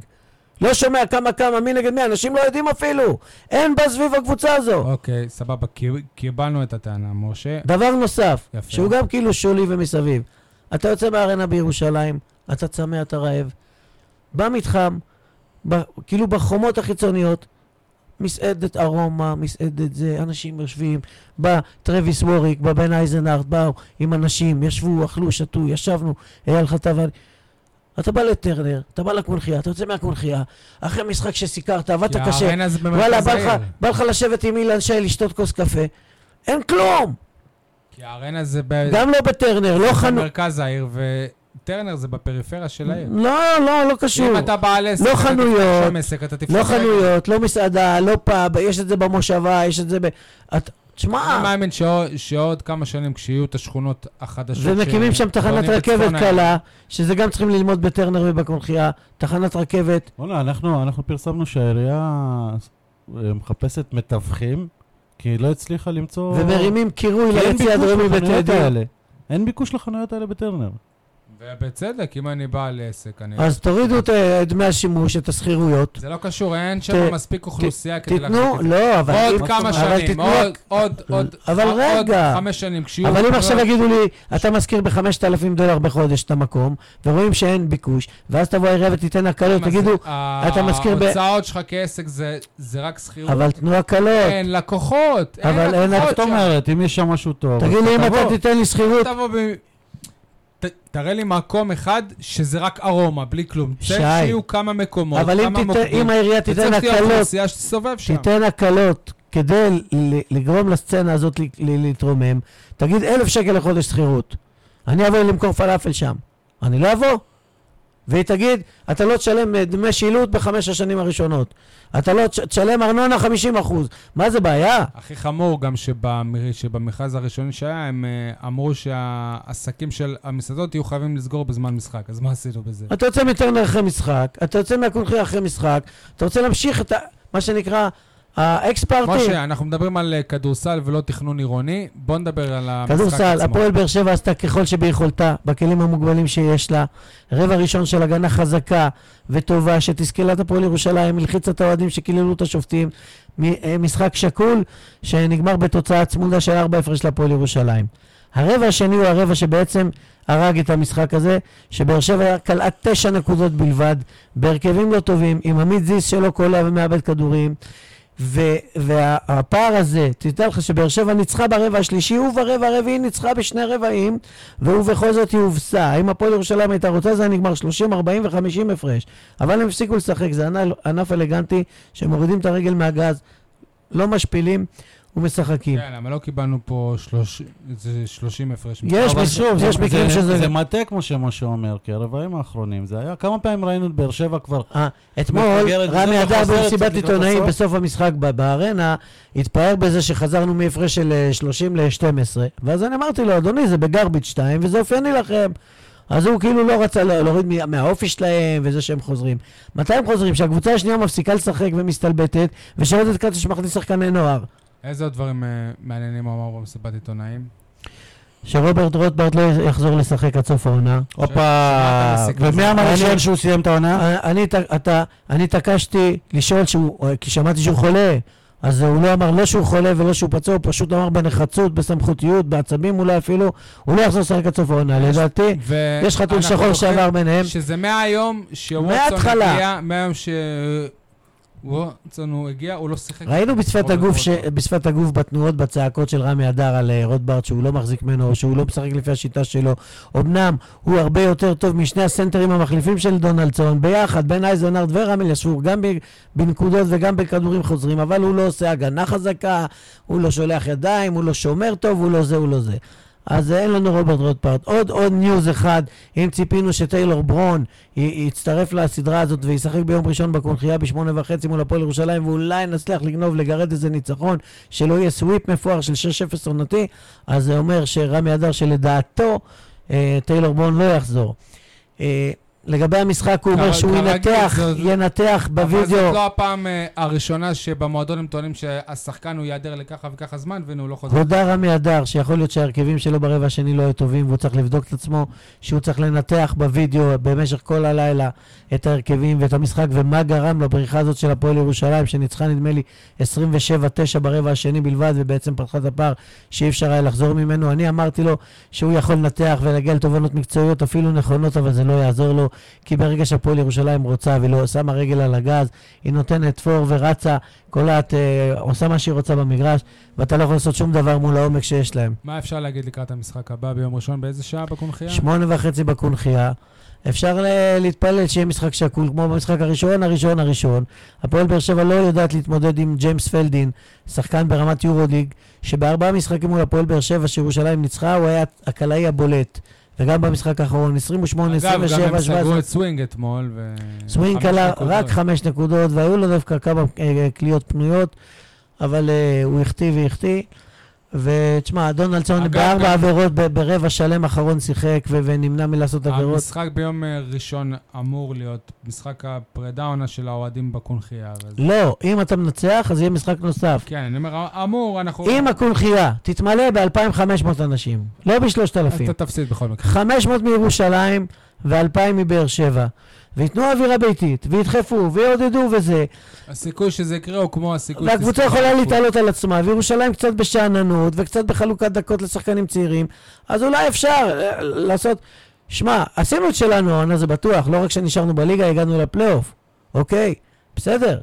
לא שומע כמה כמה, מי נגד מי, אנשים לא יודעים אפילו. אין בה סביב הקבוצה הזו. אוקיי, סבבה, קיבלנו את הטענה, משה. דבר נוסף, יפה. שהוא גם כאילו שולי ומסביב. אתה יוצא מהארנה בירושלים, אתה צמא, אתה רעב. במתחם, ב, כאילו בחומות החיצוניות, מסעדת ארומה, מסעדת זה, אנשים יושבים, בא טרוויס ווריק, בא בן אייזנארט, באו עם אנשים, ישבו, אכלו, שתו, ישבנו, אייל ואני... אתה בא לטרנר, אתה בא לקונכייה, אתה יוצא מהקונכייה, אחרי משחק שסיקרת, עבדת קשה, וואלה, בא לך. בא לך לשבת עם אילן שי לשתות כוס קפה, אין כלום! כי הארנה זה ב- גם לא בטרנר, לא חנות... במרכז העיר, וטרנר זה בפריפריה של העיר. לא, לא, לא קשור. אם אתה בעל עסק, לא חנויות, לא. חנויות, לא מסעדה, לא פאב, יש את זה במושבה, יש את זה ב... את- אני תשמע, מאמין שעוד- כמה שנים, כשיהיו את השכונות החדשות... ומקימים שם תחנת רכבת קלה, שזה גם צריכים ללמוד בטרנר ובקונכייה, תחנת רכבת. בוא'נה, אנחנו, אנחנו פרסמנו שהעירייה אה, מחפשת מתווכים, כי היא לא הצליחה למצוא... ומרימים קירוי ליציא ביקוש הדרומי. האלה. אין ביקוש לחנויות האלה בטרנר. ובצדק, אם אני בעל עסק, אני... אז תורידו את אה, דמי השימוש, את השכירויות. זה לא קשור, אין שם מספיק אוכלוסייה כדי תיתנו, להחזיק את זה. לא, אבל... עוד כמה אבל שנים, תיתנו- עוד, עוד, עוד, אבל עוד רגע. חמש שנים, כשיהיו... אבל אם עכשיו יגידו לי, אתה משכיר ב-5,000 דולר בחודש את המקום, ורואים שאין ביקוש, ואז תבוא העירייה ותיתן הקלות? תגידו, אתה משכיר ב- ההוצאות שלך כעסק זה- זה רק שכירות. אבל תנו הקלות. אין לקוחות, אבל אין אין מה לקוחות זאת. אומרת, אם יש שם משהו טוב, תגיד לי, אם. אתה תיתן לי שכירות. ת- תראה לי מקום אחד שזה רק ארומה, בלי כלום. שי. שיהיו כמה מקומות, אבל אם כמה תיתן- מוקדים. אם העירייה תיתן הקלות. תיתן הקלות כדי לגרום לסצנה הזאת להתרומם, תגיד אלף שקל לחודש שכירות. אני אבוא למכור פלאפל שם. אני לא אבוא. והיא תגיד, אתה לא תשלם אה, דמי שילוט בחמש השנים הראשונות. אתה לא תש- תשלם ארנונה 50 אחוז. מה זה בעיה? הכי חמור גם שבמ- שבמכרז הראשוני שהיה, הם אה, אמרו שהעסקים של המסעדות יהיו חייבים לסגור בזמן משחק. אז מה עשינו בזה? אתה יוצא מטרנר אחרי משחק, אתה יוצא מהקונחייה אחרי משחק, אתה רוצה להמשיך את ה- מה שנקרא האקס פארטי. משה, אנחנו מדברים על אה, כדורסל ולא תכנון עירוני. בוא נדבר על המשחק כדורסל, עצמו. הפועל באר שבע עשתה ככל שביכולתה, בכלים המוגבלים שיש לה. רבע ראשון של הגנה חזקה וטובה, שתסכלה את הפועל ירושלים, הלחיצה את האוהדים שקיללו את השופטים. אה, משחק שקול, שנגמר בתוצאה צמודה של 4 הפרש להפועל ירושלים. הרבע השני הוא הרבע שבעצם הרג את המשחק הזה, שבאר שבע קלעה תשע נקודות בלבד, בהרכבים לא טובים, עם עמית זיס שלא קולע ומאבד כדורים. ו- והפער הזה, תדע לך שבאר שבע ניצחה ברבע השלישי, וברבע הרביעי ניצחה בשני רבעים, ובכל זאת היא הובסה. אם הפועל ירושלים הייתה רוצה, זה היה נגמר 30, 40 ו-50 הפרש. אבל הם הפסיקו לשחק, זה ענ- ענף אלגנטי, שמורידים את הרגל מהגז, לא משפילים ומשחקים. כן, אבל לא קיבלנו פה שלוש- איזה 30 הפרש. יש שוב, יש מקרים זה- שזה- זה מטה, כמו שמשה אומר, כי הרבעים האחרונים, זה היה, כמה פעמים ראינו את באר שבע כבר אה, אתמול רמי אדר במסיבת עיתונאים. בסוף המשחק ב- בארנה, התפאר בזה שחזרנו מהפרש של אה, 30 ל-12, ואז אני אמרתי לו, אדוני, זה בגרביץ' 2 וזה אופייני לכם. אז הוא כאילו לא רצה לה- להוריד מה- מהאופי שלהם וזה שהם חוזרים. מתי הם חוזרים? שהקבוצה השנייה מפסיקה לשחק ומסתלבטת, ושרדת קטש מכניס שחקני נוער. איזה עוד דברים אה, מעניינים הוא אמר במסיבת עיתונאים? שרוברט רוטברט לא יחזור לשחק עד סוף העונה. הופה, ומי? אמר לשאול שהוא סיים את העונה? אני- אני התעקשתי לשאול שהוא, כי שמעתי שהוא חולה. אז הוא לא אמר לא שהוא חולה ולא שהוא פצוע, הוא פשוט אמר בנחרצות, בסמכותיות, בעצבים אולי אפילו, הוא לא יחזור לשחק עד סוף העונה. לדעתי, יש חתול שחור שעבר ביניהם. שזה מהיום שווטסון. הגיע, מהיום שווטסון הוא הגיע, הוא לא שיחק. ראינו בשפת הגוף, ש... בשפת הגוף בתנועות, בצעקות של רמי אדר על אה, רוטברט, שהוא לא מחזיק ממנו, או שהוא לא משחק לפי השיטה שלו. אמנם הוא הרבה יותר טוב משני הסנטרים המחליפים של דונלדסון, ביחד, בין אייזנארד ורמי ישבו, גם בנקודות וגם בכדורים חוזרים, אבל הוא לא עושה הגנה חזקה, הוא לא שולח ידיים, הוא לא שומר טוב, הוא לא זה, הוא לא זה. אז אין לנו רוברט רוטברט. עוד עוד ניוז אחד, אם ציפינו שטיילור ברון י- יצטרף לסדרה הזאת וישחק ביום ראשון בקונכייה בשמונה וחצי מול הפועל ירושלים, ואולי נצליח לגנוב, לגרד איזה ניצחון, שלא יהיה סוויפ מפואר של 6-0 עונתי, אז זה אומר שרמי אדר שלדעתו אה, טיילור ברון לא יחזור. אה, לגבי המשחק, הוא אומר שהוא ינתח, ינתח אבל בווידאו. זאת לא הפעם אה, הראשונה שבמועדון הם טוענים שהשחקן הוא ייעדר לככה וככה זמן, והנה הוא לא חוזר. הודה רמי אדר שיכול להיות שההרכבים שלו ברבע השני לא היו טובים והוא צריך לבדוק את עצמו, שהוא צריך לנתח בווידאו במשך כל הלילה את ההרכבים ואת המשחק ומה גרם לבריחה הזאת של הפועל ירושלים שניצחה נדמה לי 27-9 ברבע השני בלבד ובעצם פתחה את הפער שאי אפשר היה לחזור ממנו. אני אמרתי לו שהוא יכול לנתח ולהגיע לתובנות מקצועיות אפילו נכונות אבל זה לא יעזור לו כי ברגע שהפועל ירושלים רוצה ולא שמה רגל על הגז היא נותנת פור ורצה, קולעת, אה, עושה מה שהיא רוצה במגרש ואתה לא יכול לעשות שום דבר מול העומק שיש להם. מה אפשר להגיד לקראת המשחק הבא ביום ראשון? באיזה שעה בקונכייה? שמונה וחצי בקונכייה. אפשר להתפלל שיהיה משחק שקול, כמו במשחק הראשון, הראשון, הראשון. הפועל באר שבע לא יודעת להתמודד עם ג'יימס פלדין, שחקן ברמת יורוליג, שבארבעה משחקים מול הפועל באר שבע שירושלים ניצחה, הוא היה הקלעי הבולט. וגם במשחק האחרון, 28, אגב, גם 27, הם סגרו 17. את סווינג אתמול, ו... סווינג עלה. רק חמש נקודות, והיו לו דווקא כמה אה, קליעות פנויות, אבל אה, הוא החטיא והחטיא. ותשמע, דונלדסון בארבע גם- עבירות ברבע שלם אחרון שיחק ו- ונמנע מלעשות עבירות. המשחק ביום אה, ראשון אמור להיות משחק הפרידה עונה של האוהדים בקונכייה. אבל- לא, אם אתה מנצח, אז יהיה משחק נוסף. כן, אני אומר, אמור, אנחנו... אם הקונכייה תתמלא ב-2,500 אנשים, לא ב-3,000, אתה תפסיד בכל מקרה. 500 מירושלים ו-2,000 מבאר שבע, וייתנו אווירה ביתית, וידחפו, ויעודדו וזה, הסיכוי שזה יקרה הוא כמו הסיכוי... והקבוצה יכולה. להתעלות על עצמה, וירושלים קצת בשאננות, וקצת בחלוקת דקות לשחקנים צעירים, אז אולי אפשר אה, לעשות... שמע, עשינו את שלנו העונה, זה בטוח, לא רק שנשארנו בליגה, הגענו לפלייאוף, אוקיי? בסדר,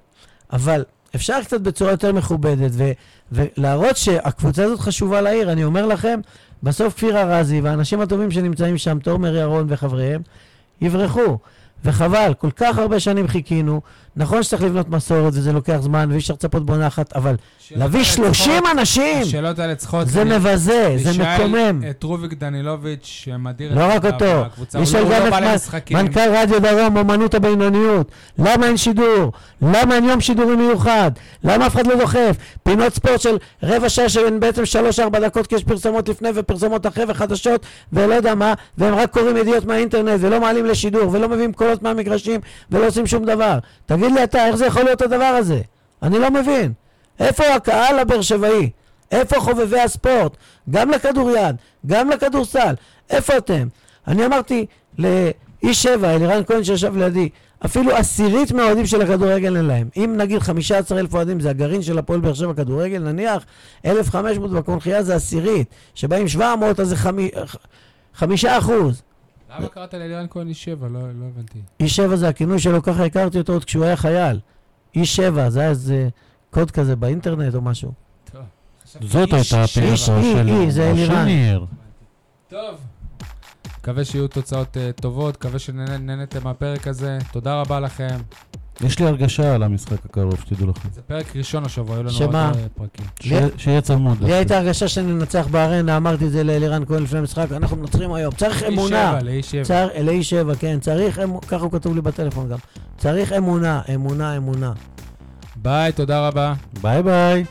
אבל אפשר קצת בצורה יותר מכובדת, ו- ולהראות שהקבוצה הזאת חשובה לעיר. אני אומר לכם, בסוף כפיר ארזי והאנשים הטובים שנמצאים שם, תומר ירון וחבריהם, יברחו. וחבל, כל כך הרבה שנים חיכינו. נכון שצריך לבנות מסורת וזה לוקח זמן ואי אפשר לצפות בו נחת, אבל להביא האלה 30 צריכות- אנשים! השאלות האלה צריכות... זה מבזה, זה מקומם. את רוביק דנילוביץ', שמדיר לא את אותו, בקבוצה. הוא לא- לא בא למשחקים. מנכ"ל רדיו דרום, אמנות הבינוניות. למה אין שידור? למה אין יום שידורי מיוחד? למה אף אחד לא דוחף? פינות ספורט של רבע שעה שהן בעצם 3-4 דקות כי יש פרסומות לפני ופרסומות אחרי וחדשות ולא יודע מה, והם רק קוראים ידיעות מהאינטרנט ולא מעלים לשידור ולא מביאים קולות מהמגרשים ולא עושים שום דבר. תגיד לי אתה, איך זה יכול להיות הדבר הזה? אני לא מבין. איפה הקהל הבאר שבעי? איפה חובבי הספורט? גם לכדוריד, גם לכדורסל. איפה אתם? אני אמרתי לאיש שבע, אלירן כהן שישב לידי, אפילו עשירית מהאוהדים של הכדורגל אין להם. אם נגיד 15,000 אוהדים זה הגרעין של הפועל באר שבע כדורגל, נניח 1,500 בקונכייה זה עשירית, שבאים 700 אז זה חמי... חמישה אחוז. למה קראת לאלירן כהן איש שבע? לא לא הבנתי. איש שבע זה הכינוי שלו, ככה הכרתי אותו עוד כשהוא היה חייל. איש שבע, זה היה איזה קוד כזה באינטרנט או משהו. טוב. זאת הייתה הפעילה של. השניר. טוב. מקווה שיהיו תוצאות אה, טובות, מקווה שנהנתם מהפרק הזה. תודה רבה לכם. יש לי הרגשה על המשחק הקרוב, שתדעו לכם. זה פרק ראשון השבוע, היו לנו שמה? רק אה, פרקים. ש- שיהיה צמוד. לי הייתה הרגשה שננצח בארנה, אמרתי את זה לאלירן כהן לפני המשחק, אנחנו מנצחים היום. צריך לאיש אמונה. שבע, לאיש שבע. צר, לאיש שבע, כן, צריך אמונה, ככה הוא כתוב לי בטלפון גם. צריך אמונה, אמונה, אמונה. ביי, תודה רבה. ביי ביי.